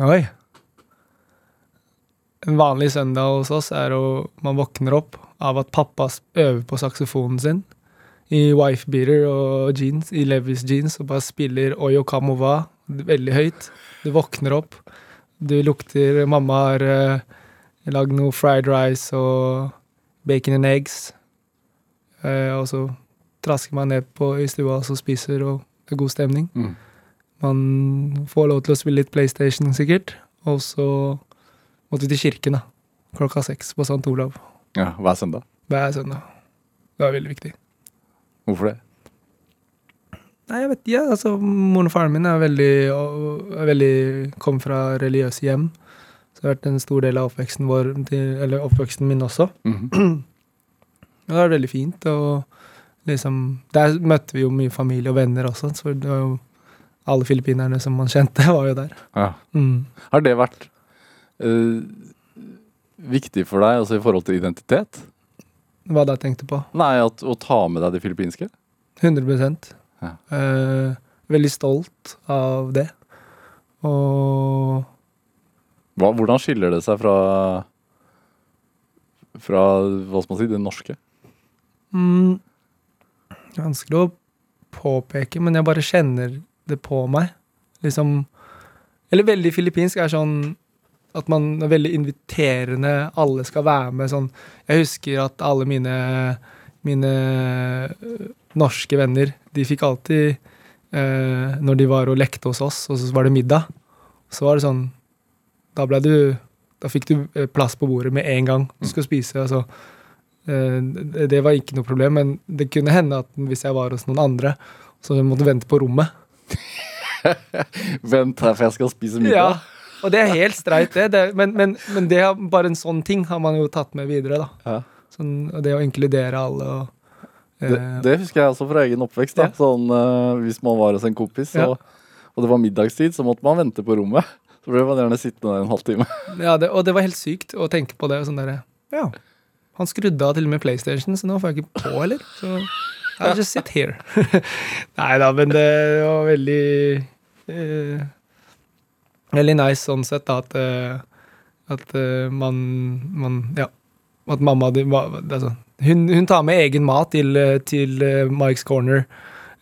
Oi. En vanlig søndag hos oss er jo man våkner opp av at pappa øver på saksofonen sin i wife-beater og jeans, i Levis jeans, og bare spiller Oyo Kamova veldig høyt. Du våkner opp, du lukter Mamma har uh, lagd noe fried rice og bacon and eggs. Eh, og så trasker man ned på i stua og så spiser, og det er god stemning. Mm. Man får lov til å spille litt PlayStation, sikkert. Og så måtte vi til kirken, da. Klokka seks på St. Olav. Ja, Hver søndag? Hver søndag. Det var veldig viktig. Hvorfor det? Nei, jeg vet ikke. Altså, moren og faren min er veldig, er veldig kom fra religiøse hjem. Så det har vært en stor del av oppveksten vår, eller oppveksten min også. Mhm. Det var veldig fint. Og liksom Der møtte vi jo mye familie og venner også, så det var jo alle filippinerne som man kjente, var jo der. Ja. Mm. Har det vært uh, viktig for deg altså i forhold til identitet? Hva da tenkte på? Nei, at, å ta med deg det filippinske? 100 Ja. uh, Veldig stolt av det. Og Hva, hvordan skiller det seg fra Fra hva skal man si, det norske? mm, Vanskelig å påpeke, men jeg bare kjenner det på meg. Liksom Eller veldig filippinsk er sånn at man er veldig inviterende, alle skal være med sånn Jeg husker at alle mine mine øh, norske venner, de fikk alltid eh, Når de var og lekte hos oss, og så var det middag, så var det sånn Da blei du Da fikk du eh, plass på bordet med en gang du skulle spise. altså Eh, det var ikke noe problem, men det kunne hende at hvis jeg var hos noen andre, så måtte måtte vente på rommet. Vent her, for jeg skal spise middag. Ja, og det er helt streit, det. det men, men, men det bare en sånn ting har man jo tatt med videre, da. Ja. Sånn, og det å inkludere alle og Det, eh, det husker jeg også fra egen oppvekst. Da. Ja. Sånn, uh, hvis man var hos en kompis, så Ja. og det var middagstid, så måtte man vente på rommet. Så ble man gjerne sittende der en halvtime. Ja, det, og det var helt sykt å tenke på det. og Sånn der, ja, han skrudde av til og med PlayStation, så nå får jeg ikke på heller. Så I'll just sit here. Nei da, men det var veldig eh, Veldig nice sånn sett, da, at, eh, at eh, man, man Ja. At mamma di altså, hun, hun tar med egen mat til, eh, til Mike's Corner.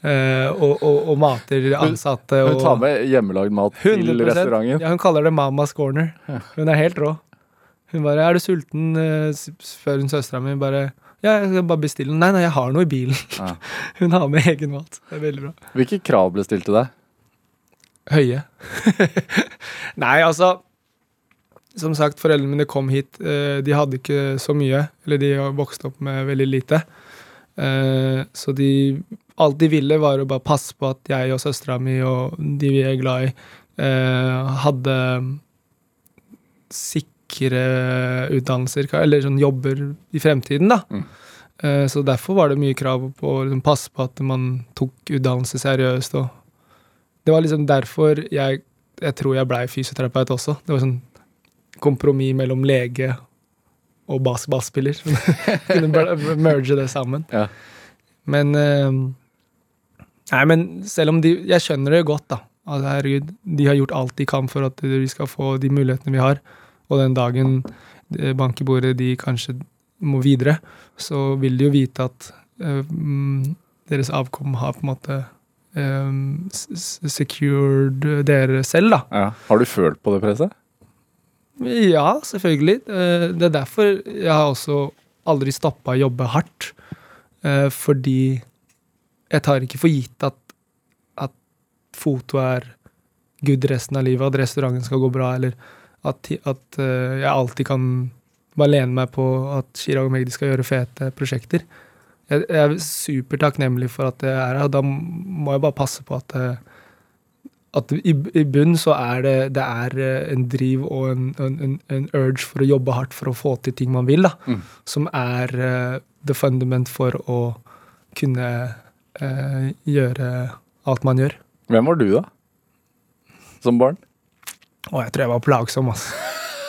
Uh, og, og, og mater ansatte. Hun hun tar med hjemmelagd mat til restauranten. Ja, hun kaller det Mamas Corner. Hun er helt rå. Hun bare 'Er du sulten?' spør hun søstera mi. Bare 'Ja, jeg skal bare bestille den'. 'Nei, nei, jeg har noe i bilen'. Ja. Hun har med egen mat. Det er veldig bra. Hvilke krav ble stilt til deg? Høye. nei, altså Som sagt, foreldrene mine kom hit. eh, De hadde ikke så mye. Eller de vokste opp med veldig lite. Eh, Så de Alt de ville, var å bare passe på at jeg og søstera mi og de vi er glad i, eh, hadde sikre utdannelser, eller sånn jobber i fremtiden, da. Mm. Eh, Så derfor var det mye krav på å liksom, passe på at man tok utdannelse seriøst. Og det var liksom derfor jeg, jeg tror jeg blei fysioterapeut også. Det var sånn kompromiss mellom lege og basketballspiller. Kunne merge det sammen. Ja. Men eh, Nei, men selv om de Jeg skjønner det godt, da. Altså, herregud, de har gjort alt de kan for at vi skal få de mulighetene vi har. Og den dagen eh, bank i bordet de kanskje må videre, så vil de jo vite at eh, mm, deres avkom har på en måte eh, secured dere selv, da. Ja. Har du følt på det presset? Ja, selvfølgelig. Eh, Det er derfor jeg har også aldri stoppa å jobbe hardt. Eh, Fordi jeg tar ikke for gitt at, at foto er good resten av livet, at restauranten skal gå bra, eller at, at eh, jeg alltid kan bare lene meg på at Chirag og Magdi skal gjøre fete prosjekter. Jeg, jeg er supertakknemlig for at jeg er her, og da må jeg bare passe på at eh, at i, i bunn så er det, det er eh, en driv og en, en, en, en urge for å jobbe hardt for å få til ting man vil, da. Mm. Som er uh, the fundament for å kunne uh, gjøre alt man gjør. Hvem var du, da? Som barn? Og jeg tror jeg var plagsom, altså.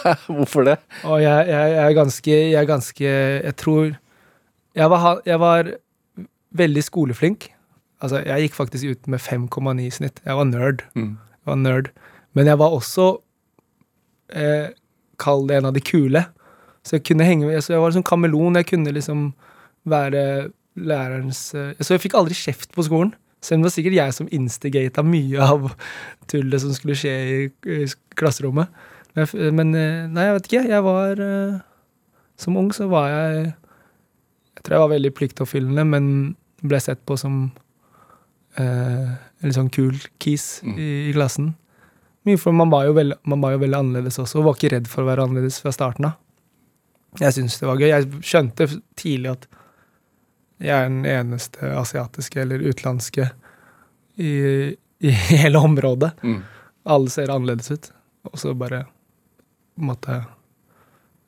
Hvorfor det? Og jeg, jeg, jeg er ganske Jeg er ganske Jeg tror jeg var, jeg var veldig skoleflink. Altså, jeg gikk faktisk ut med 5,9 i snitt. Jeg var nerd. Mm. Jeg var nerd. Men jeg var også eh, Kall det en av de kule. Så jeg kunne henge med Så jeg var som kameleon. Jeg kunne liksom være lærerens eh, Så jeg fikk aldri kjeft på skolen. Selv om det var sikkert jeg som instigata mye av tullet som skulle skje i, i klasserommet. Men, men eh, nei, jeg vet ikke. Jeg var eh, Som ung så var jeg Jeg tror jeg var veldig pliktoppfyllende, men ble sett på som eh, en litt sånn kul kis Mm. i, i klassen. Mye for man var, jo veldig, man var jo veldig annerledes også, og var ikke redd for å være annerledes fra starten av. Jeg syntes det var gøy. Jeg skjønte tidlig at jeg er den eneste asiatiske eller utenlandske i, i hele området. Mm. Alle ser annerledes ut. Og så bare måtte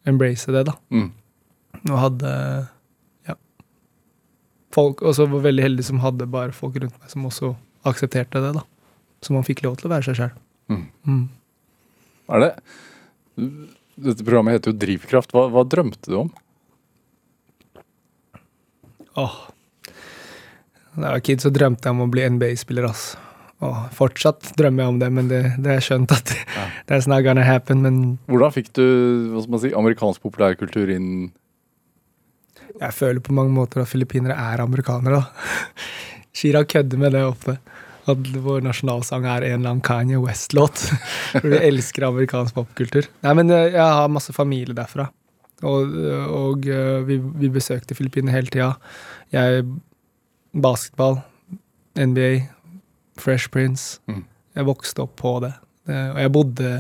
embrace det, da. Mm. Og hadde ja. Folk også var veldig heldig som hadde bare folk rundt meg som også aksepterte det, da. Så man fikk lov til å være seg sjøl. Mm. Mm. Er det Dette programmet heter jo Drivkraft. Hva, hva drømte du om? Åh. Da jeg var kid, så drømte jeg om å bli NBA-spiller, ass. Og fortsatt drømmer jeg om det, men det, det er skjønt at Ja. det er not gonna happen. Men Hvordan fikk du hva skal man si, amerikansk populærkultur inn jeg føler på mange måter at filippinere er amerikanere, da. Chirag kødder med det ofte. At vår nasjonalsang er en eller annen Kanye West-låt. For vi elsker amerikansk popkultur. Nei, men eh, jeg har masse familie derfra. Og, og eh, vi, vi besøkte Filippinene hele tida. Jeg Basketball, NBA, Fresh Prince. Mm. Jeg vokste opp på det. Eh, Og jeg bodde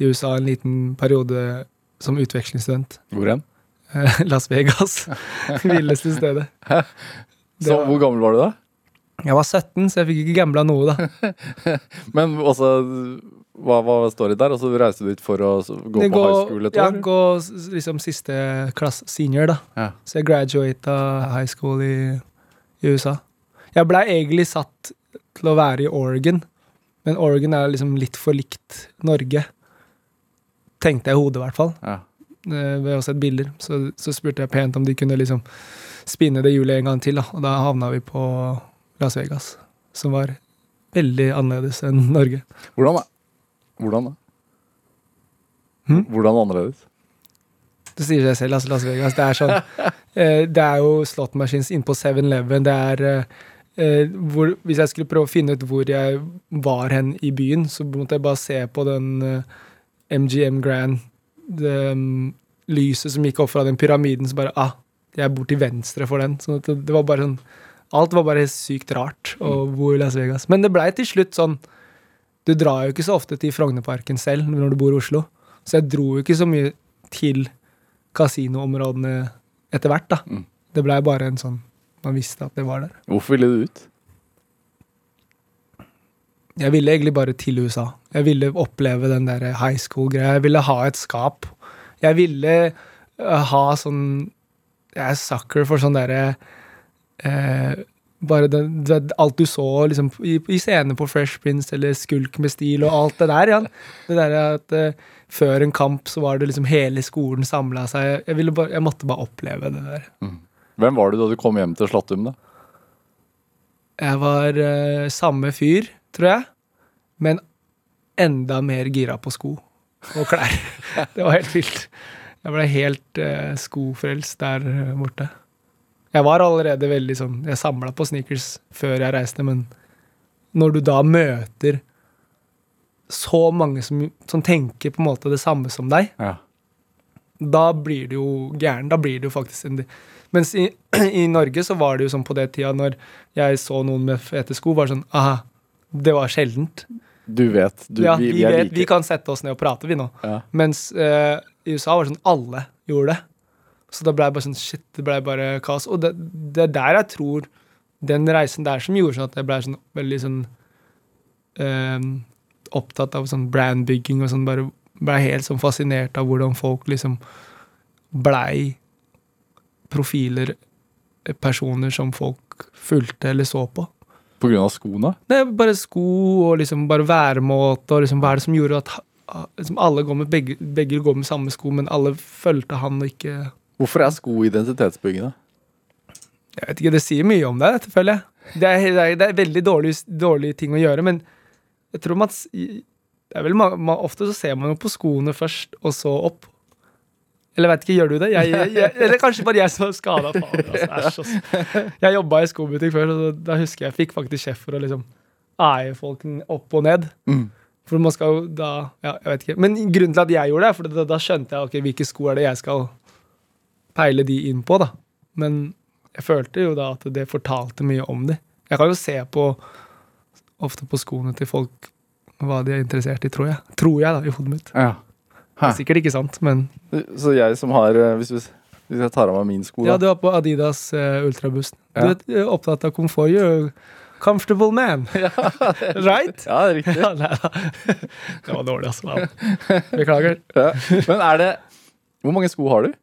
i USA en liten periode som utvekslingsstudent. Hvor hen? Eh, Las Vegas. Villeste stedet. Det Så var- hvor gammel var du da? Jeg var 17, så jeg fikk ikke gambla noe, da. Men også hva, hva står det der? Og så reiser du dit for å gå Det på high school et ja, år? gå s- liksom siste klasse, senior, da. Ja. Så jeg graduata high school i, i USA. Jeg blei egentlig satt til å være i Oregon, Men Oregon er liksom litt for likt Norge. Tenkte jeg i hodet, i hvert fall. Ja. Ved å se sett bilder. Så, så spurte jeg pent om de kunne liksom spinne det hjulet en gang til, da. Og da havna vi på Las Vegas, som var veldig annerledes enn Norge. Hvordan da? Hvordan da? Hm? Hvordan annerledes? Det sier seg selv, altså Las Vegas. Det er sånn eh, Det er jo slot machines inne på 7-Eleven. Det er eh, eh, hvor, Hvis jeg skulle prøve å finne ut hvor jeg var hen i byen, så måtte jeg bare se på den eh, MGM Grand det, um, Lyset som gikk opp fra den pyramiden, så bare Ah, jeg bor til venstre for den. Så det, det var bare sånn Alt var bare sykt rart å bo i Las Vegas. Men det blei til slutt sånn Du drar jo ikke så ofte til Frognerparken selv når du bor i Oslo. Så jeg dro jo ikke så mye til kasinoområdene etter hvert, da. Mm. Det blei bare en sånn Man visste at det var der. Hvorfor ville du ut? Jeg ville egentlig bare til USA. Jeg ville oppleve den der high school-greia. Jeg ville ha et skap. Jeg ville øh, ha sånn Jeg er sucker for sånn derre eh, Bare det, det, alt du så liksom, i, i scener på Fresh Prince eller Skulk med stil og alt det der. Jan. Det der at uh, Før en kamp så var det liksom hele skolen samla seg. Jeg, ville bare, jeg måtte bare oppleve det der. Hvem var du da du kom hjem til Slattum, da? Jeg var uh, samme fyr, tror jeg, men enda mer gira på sko og klær. det var helt vilt. Jeg ble helt uh, skofrelst der eh, borte. Jeg var allerede veldig sånn Jeg samla på sneakers før jeg reiste, men når du da møter så mange som, som tenker på en måte det samme som deg, Ja. da blir du jo gæren. Da blir du jo faktisk en Mens i, i Norge så var det jo sånn på det tida når jeg så noen med fete sko, var sånn Aha, det var sjeldent. Du vet. Du, ja, vi, vi, vet, like. vi kan sette oss ned og prate, vi nå. Ja. Mens eh, i USA var det sånn alle gjorde det. Så da ble jeg bare sånn shit, det ble bare kaos. Og det, det er der jeg tror den reisen der som gjorde sånn at jeg ble sånn veldig sånn eh, opptatt av sånn brandbygging og sånn, bare ble helt sånn fascinert av hvordan folk liksom blei profiler, eh, personer som folk fulgte eller så på. På grunn av skoene? Er bare sko og liksom bare væremåte og liksom hva er det som gjorde at liksom alle går med begge, begge går med samme sko, men alle fulgte han og ikke Hvorfor er sko identitetsbyggende? Jeg vet ikke, det sier mye om deg, føler jeg. Det er, det er, det er veldig dårlig, dårlig ting å gjøre, men jeg tror man det vel, man, ma- Ofte så ser man jo på skoene først, og så opp. Eller vet ikke, gjør du det? Jeg, jeg, jeg, eller kanskje bare jeg som er skada. Altså, jeg jobba i skobutikk før, og da husker jeg jeg fikk faktisk sjef for å liksom eie folk opp og ned. Mm. For man skal jo da Ja, jeg vet ikke. Men grunnen til at jeg gjorde det, for da, da skjønte jeg ok, hvilke sko er det jeg skal peile de inn på, da. Men jeg følte jo da at det fortalte mye om de. Jeg kan jo se på ofte på skoene til folk hva de er interessert i, tror jeg. Tror jeg, da, i hodet mitt. Ja. Det er sikkert ikke sant, men Så jeg som har eh, Hvis, hvis, jeg tar av meg min sko, da Ja, du er på Adidas uh, Ultraboost. Ja. Du er opptatt av komfort. You're a comfortable man. right? Ja, det er riktig. Ja, det var dårlig, altså. Beklager. Ja. Men er det Hvor mange sko har du?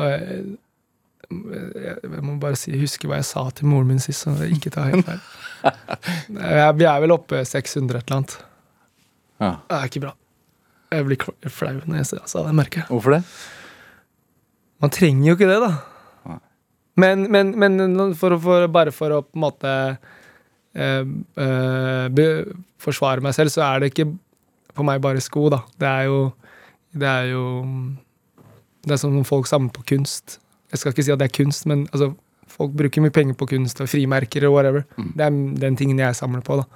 Og jeg, jeg, må bare si, huske hva jeg sa til moren min sist, så jeg ikke ta helt feil. Vi er vel oppe 600 et eller annet. Ja. Det er ikke bra. Jeg blir flau når jeg ser det, merker jeg. Hvorfor det? Man trenger jo ikke det, da. Men, men, men for, for, bare for å på en måte eh, eh, be, forsvare meg selv, så er det ikke for meg bare sko, da. Det er jo Det er jo Det er som når folk samler på kunst. Jeg skal ikke si at det er kunst, men altså, folk bruker mye penger på kunst og frimerker og whatever. Mm. Det er den tingen jeg samler på, da.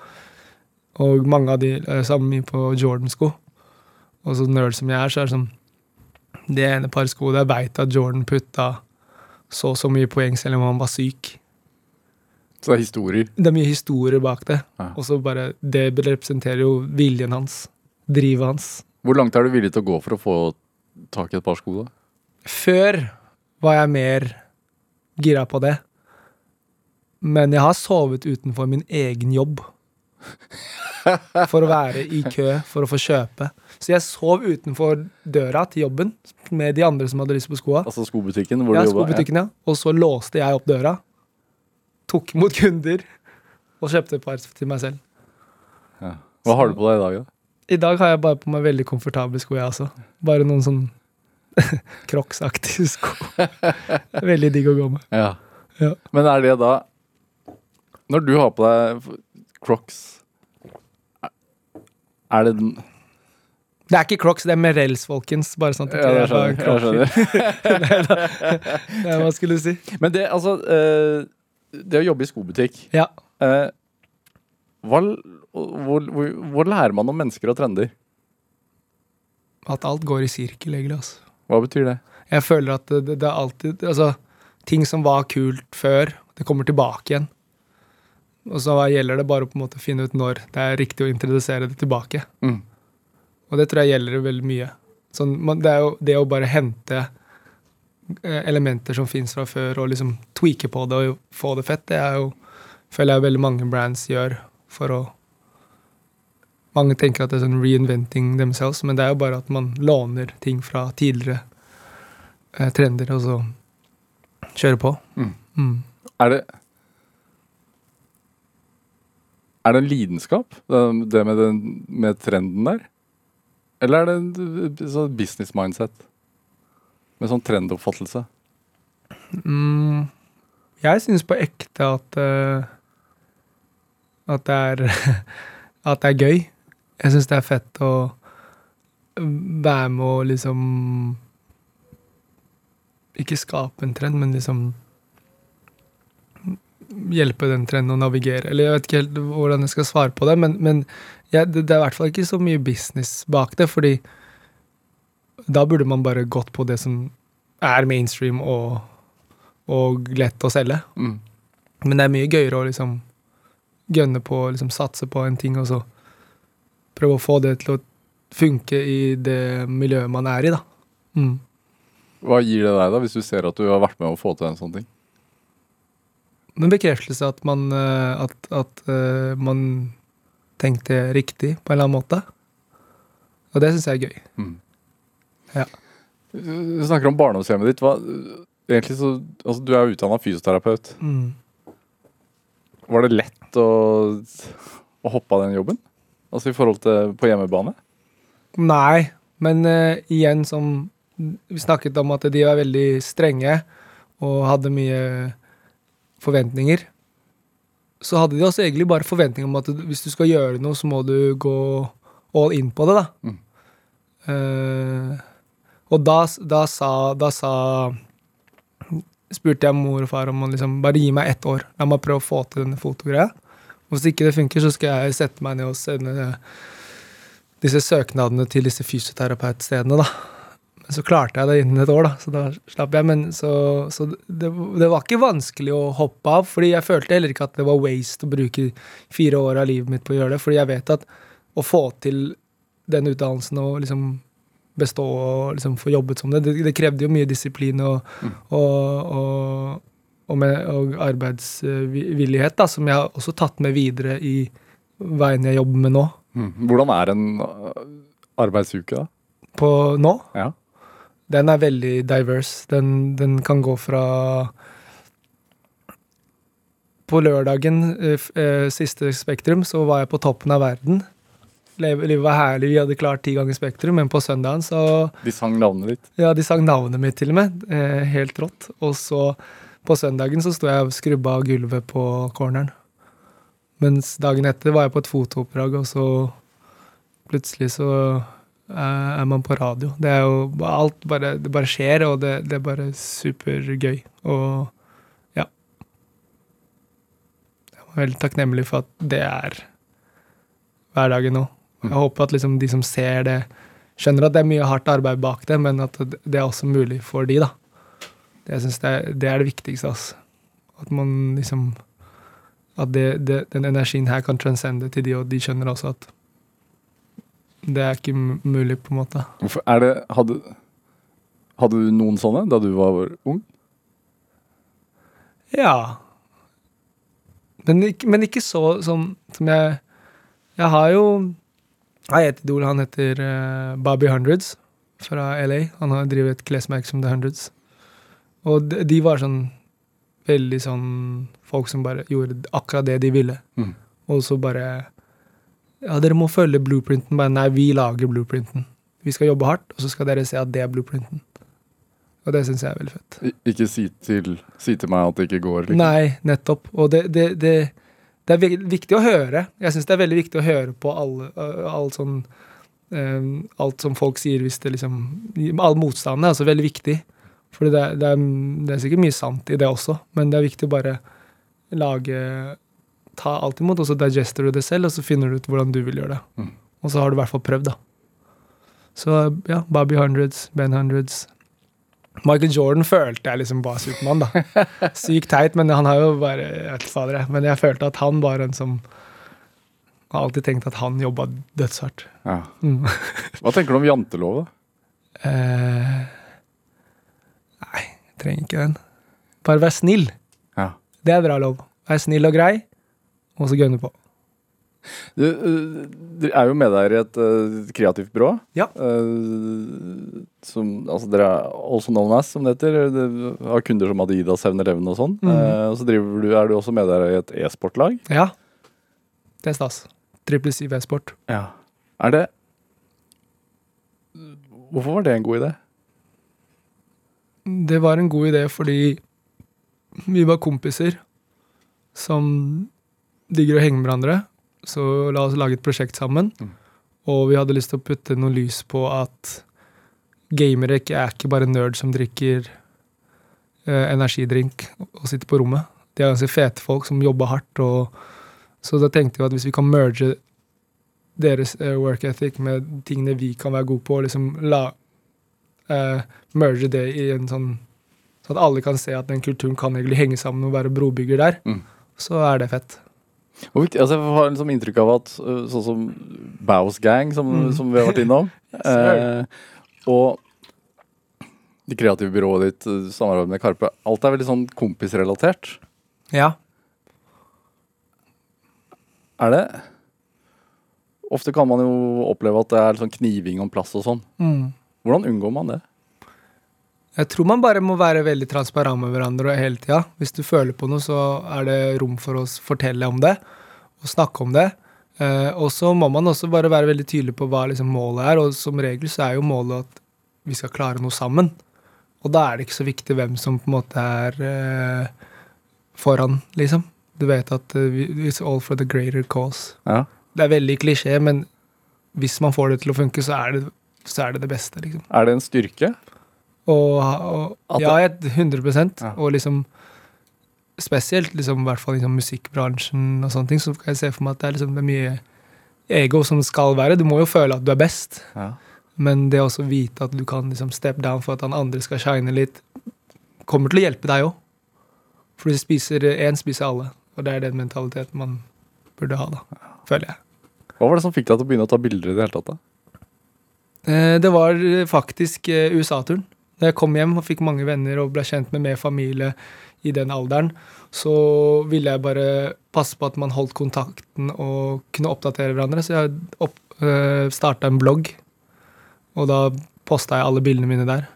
Og mange av de eh, samler mye på Jordan-sko. Og så nerd som jeg er, så er det sånn Det ene par sko der veit at Jordan putta så så mye poeng selv om han var syk. Så det er historier. Det er mye historier bak det. Ja. Og så bare Det representerer jo viljen hans. Drivet hans. Hvor langt er du villig til å gå for å få tak i et par sko, da? Før var jeg mer gira på det. Men jeg har sovet utenfor min egen jobb. For å være i kø for å få kjøpe. Så jeg sov utenfor døra til jobben med de andre som hadde lyst på skoa. Altså skobutikken hvor Ja, du jobba? skobutikken, ja. Og så låste jeg opp døra, tok imot kunder og kjøpte et par til meg selv. Ja. Hva har du på deg i dag, da? I dag har jeg bare på meg veldig komfortable sko, jeg også. Bare noen sånn Crocs-aktige sko. veldig digg å gå med. Ja. Ja. Men er det da Når du har på deg Crocs Er det den Det er ikke Crocs, det er Merels, folkens. Bare sånn at Ja, jeg skjønner. Jeg skjønner. Nei, Hva skulle du si? Men det, altså eh, Det å jobbe i skobutikk Ja. eh, hva, hvor, hvor, hvor lærer man om mennesker og trender? At alt går i sirkel, egentlig. Altså. Hva betyr det? Jeg føler at det, det, det er alltid Altså, ting som var kult før, det kommer tilbake igjen. Og så gjelder det bare å på en måte finne ut når det er riktig å introdusere det tilbake. Mm. Og det tror jeg gjelder veldig mye. Sånn, man, det er jo det å bare hente eh, elementer som fins fra før, og liksom tweake på det og få det fett, det er jo føler jeg veldig mange brands gjør for å Mange tenker at det er sånn reinventing themselves, men det er jo bare at man låner ting fra tidligere eh, trender, og så kjører på. Mm. Mm. Er det Er det en lidenskap, det, med, den, med trenden der? Eller er det en sånn business mindset? Med sånn trendoppfattelse? Mm, jeg syns på ekte at uh, At det er At det er gøy. Jeg syns det er fett å være med å liksom Ikke skape en trend, men liksom hjelpe den trenden å navigere. Eller jeg vet ikke helt hvordan jeg skal svare på det, men, men ja, det, det er i hvert fall ikke så mye business bak det, fordi da burde man bare gått på det som er mainstream og, og lett å selge. Mm. Men det er mye gøyere å liksom gønne på, liksom satse på en ting, og så prøve å få det til å funke i det miljøet man er i, da. Mm. Hva gir det deg, da, hvis du ser at du har vært med å få til en sånn ting? En bekreftelse at man, eh, at, at eh, man tenkte riktig på en eller annen måte. Og det syns jeg er gøy. Mm. Ja. Du snakker om barndomshjemmet ditt. Hva, egentlig så, altså, du er jo utdanna fysioterapeut. Mm. Var det lett å, å hoppe av den jobben? Altså i forhold til på hjemmebane? Nei, men uh, igjen som Vi snakket om at de var veldig strenge og hadde mye forventninger. Så hadde de også egentlig bare forventninger om at hvis du skal gjøre noe, så må du gå all in på det, da. Mm. Uh, og da, da sa Da sa spurte jeg mor og far om å liksom bare gi meg ett år. La meg prøve å få til denne fotogreia. Hvis ikke det funker, så skal jeg sette meg ned og sende disse søknadene til disse fysioterapeutstedene, da. Men så klarte jeg det innen et år, da, så da slapp jeg. Men så, så det, det var ikke vanskelig å hoppe av, fordi jeg følte heller ikke at det var waste å bruke fire år av livet mitt på å gjøre det, fordi jeg vet at å få til den utdannelsen og liksom bestå og liksom få jobbet som det, det, det krevde jo mye disiplin og, og, og, og, med, og arbeidsvillighet, da, som jeg har også tatt med videre i veien jeg jobber med nå. Mm. Hvordan er en uh, arbeidsuke, da? På nå? Ja. Den er veldig diverse. Den, den kan gå fra På lørdagen, f- eh, siste Spektrum, så var jeg på toppen av verden. Livet var herlig, vi hadde klart ti ganger Spektrum, men på søndagen så De sang navnet ditt. Ja, de sang navnet mitt til og med. Helt rått. Og så på søndagen så sto jeg og skrubba gulvet på corneren. Mens dagen etter var jeg på et fotooppdrag, og så plutselig så eh, er man på radio. Det er jo alt bare, det bare skjer, og det, det er bare supergøy. Og ja. Jeg er veldig takknemlig for at det er hverdagen nå. Jeg håper at liksom de som ser det, skjønner at det er mye hardt arbeid bak det, men at det det er også mulig for de, da. Det, jeg synes det, det er det viktigste, altså. At man liksom At det, det, den energien her kan transcende til de, og de skjønner også at det er ikke mulig, på en måte. Det hadde, hadde du noen sånne da du var ung? Ja. Men men ikke så som, som jeg Jeg har jo Jeg heter idol, han heter uh, Bobby Hundreds fra LA. Han har drevet et klesmerke som The Hundreds. Og de, de var sånn veldig sånn folk som bare gjorde akkurat det de ville. Mm. Og så bare ja, dere må følge blueprinten. Bare nei, vi lager blueprinten. Vi skal jobbe hardt, og så skal dere se at det er blueprinten. Og det syns jeg er veldig fett. I- Ikke si til, si til meg at det ikke går. Liksom. Nei, nettopp. Og det, det, det, det er viktig å høre. Jeg syns det er veldig viktig å høre på alle, alt sånn um, Alt som folk sier hvis det liksom All motstanden er altså veldig viktig. For det, det, er, det er sikkert mye sant i det også, men det er viktig å bare lage Ta alt imot, og så digester du det selv, og så finner du ut hvordan du vil gjøre det. Mm. Og så har du i hvert fall prøvd, da. Så ja, Bobby Hundreds, Ben Hundreds. Michael Jordan følte jeg liksom var Supermann, da. Sykt teit, men han har jo bare Jeg vet ikke jeg. Men jeg følte at han var en som Har alltid tenkt at han jobba dødshardt. Ja. Mm. Hva tenker du om jantelov, da? Eh, nei, jeg trenger ikke den. Bare vær snill. Ja. Det er bra lov. Vær snill og grei, og så gønne på. Du, du er jo med der i et uh, kreativt byrå. Ja. Uh, som, altså dere er also known as, som det heter. Du har kunder som Adidas, 7-Eleven og sånn. Mm. Uh, og så driver du, er du også med der i et e-sportlag. Ja. Det er stas. Triple C e-sport. Ja. Er det Hvorfor var det en god idé? Det var en god idé fordi vi var kompiser som digger å henge med hverandre. Så la oss lage et prosjekt sammen. Mm. Og vi hadde lyst til å putte noe lys på at gamere ikke er ikke bare nerd som drikker eh, energidrink og sitter på rommet. De er ganske fete folk som jobber hardt. Og, så da tenkte vi at hvis vi kan merge deres eh, work ethic med tingene vi kan være gode på, og liksom la eh, merge det i en sånn Sånn at alle kan se at den kulturen kan egentlig henge sammen og være brobygger der. Mm. Så er det fett. Hvor viktig, altså jeg har liksom inntrykk av at øh, sånn som Bows Gang, som, Mm. som vi har vært innom, eh, og det kreative byrået ditt, samarbeidet samarbeid med Karpe, alt er veldig sånn kompisrelatert. Ja. Er det Ofte kan man jo oppleve at det er sånn kniving om plass og sånn. Mm. Hvordan unngår man det? Jeg tror man bare må være veldig transparent med hverandre hele tida. Hvis du føler på noe, så er det rom for å fortelle om det og snakke om det. Eh, og så må man også bare være veldig tydelig på hva liksom målet er, og som regel så er jo målet at vi skal klare noe sammen. Og da er det ikke så viktig hvem som på en måte er eh, foran, liksom. Du vet at uh, it's all for the greater cause. Ja. Det er veldig klisjé, men hvis man får det til å funke, så er det så er det, det beste, liksom. Er det en styrke? Og, og ja, 100 Ja. Og liksom spesielt liksom, i hvert fall liksom, musikkbransjen og sånne ting, så kan jeg se for meg at det er, liksom, det er mye ego som skal være. Du må jo føle at du er best, Ja. men det å vite at du kan liksom, step down for at han andre skal shine litt, kommer til å hjelpe deg òg. For du spiser én spiser alle, og det er den mentaliteten man burde ha, da. Føler jeg. Hva var det som fikk deg til å begynne å ta bilder i det hele tatt? da? Eh, Det var eh, faktisk eh, USA-turen. Da jeg kom hjem og fikk mange venner og ble kjent med mer familie i den alderen, så ville jeg bare passe på at man holdt kontakten og kunne oppdatere hverandre. Så jeg opp, øh, starta en blogg, og da posta jeg alle bildene mine der.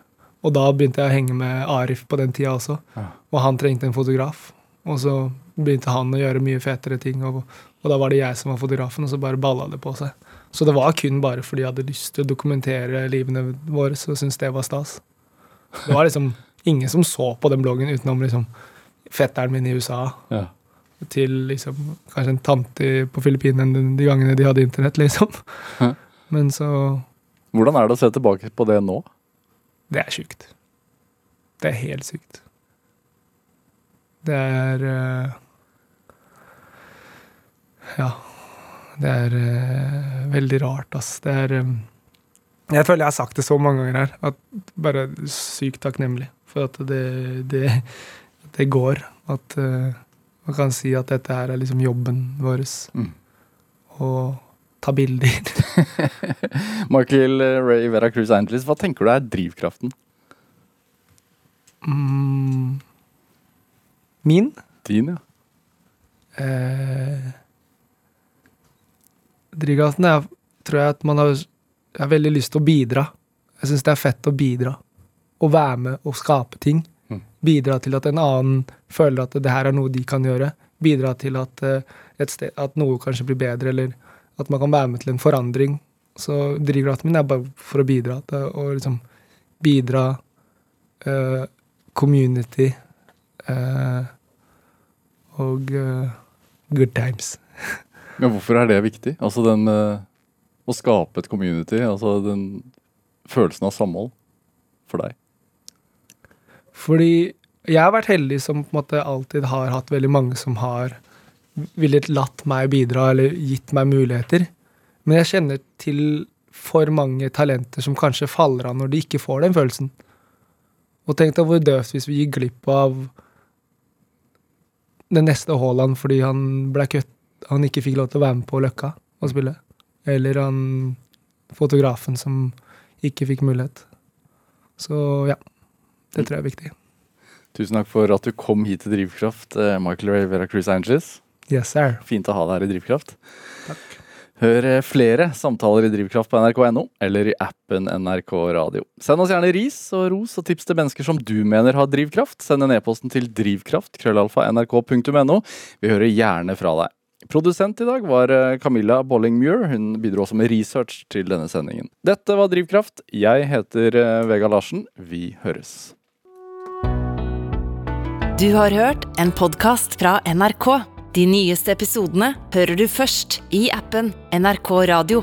Og da begynte jeg å henge med Arif på den tida også, Ja. og han trengte en fotograf. Og så begynte han å gjøre mye fetere ting, og, og da var det jeg som var fotografen, og så bare balla det på seg. Så det var kun bare fordi jeg hadde lyst til å dokumentere livene våre så syntes det var stas. Det var liksom ingen som så på den bloggen utenom liksom fetteren min i USA Ja. til liksom kanskje en tante på Filippinene de- gangene de hadde internett, liksom. Hæ? Men så Hvordan er det å se tilbake på det nå? Det er sjukt. Det er helt sykt. Det er uh, Ja. Det er uh, veldig rart, ass. Det er um, Jeg føler jeg har sagt det så mange ganger her, at bare sykt takknemlig for at det, det, det går. At uh, man kan si at dette her er liksom jobben vår. Mm. Å ta bilder. Michael Ray Vera Cruz Angeles, hva tenker du er drivkraften Mm. Min? din? ja? Eh, Drivkraften er, tror jeg, at man har, har veldig lyst til å bidra. Jeg syns det er fett å bidra. Å være med og skape ting. Mm. Bidra til at en annen føler at det her er noe de kan gjøre. Bidra til at, eh, et sted, at noe kanskje blir bedre, eller At man kan være med til en forandring. Så drivkraften min er bare for å bidra. Til liksom bidra uh, community uh, og uh, good times. Men hvorfor er det viktig? Altså den å skape et community, altså den følelsen av samhold for deg? Fordi jeg har vært heldig som på en måte alltid har hatt veldig mange som har villet latt meg bidra eller gitt meg muligheter. Men jeg kjenner til for mange talenter som kanskje faller av når de ikke får den følelsen. Og tenk deg hvor døvt hvis vi gikk glipp av den neste Haaland fordi han ble kutt, han ikke fikk lov til å være med på Løkka og spille. Eller han fotografen som ikke fikk mulighet. Så ja. Det tror jeg er viktig. Tusen takk for at du kom hit til Drivkraft, eh, Michael Ray Vera Cruz Angeles. Yes, sir. Fint å ha deg her i Drivkraft. Takk. Hør eh, flere samtaler i Drivkraft på nrk.no eller i appen NRK Radio. Send oss gjerne ris og ros og tips til mennesker som du mener har drivkraft. Send en e-posten til drivkraft, krøllalfa, Vi hører gjerne fra deg. Produsent i dag var eh, Camilla Bolling-Muir. Hun bidro også med research til denne sendingen. Dette var Drivkraft. Jeg heter eh, Vega Larsen. Vi høres. Du har hørt en podkast fra NRK. De nyeste episodene hører du først i appen NRK Radio.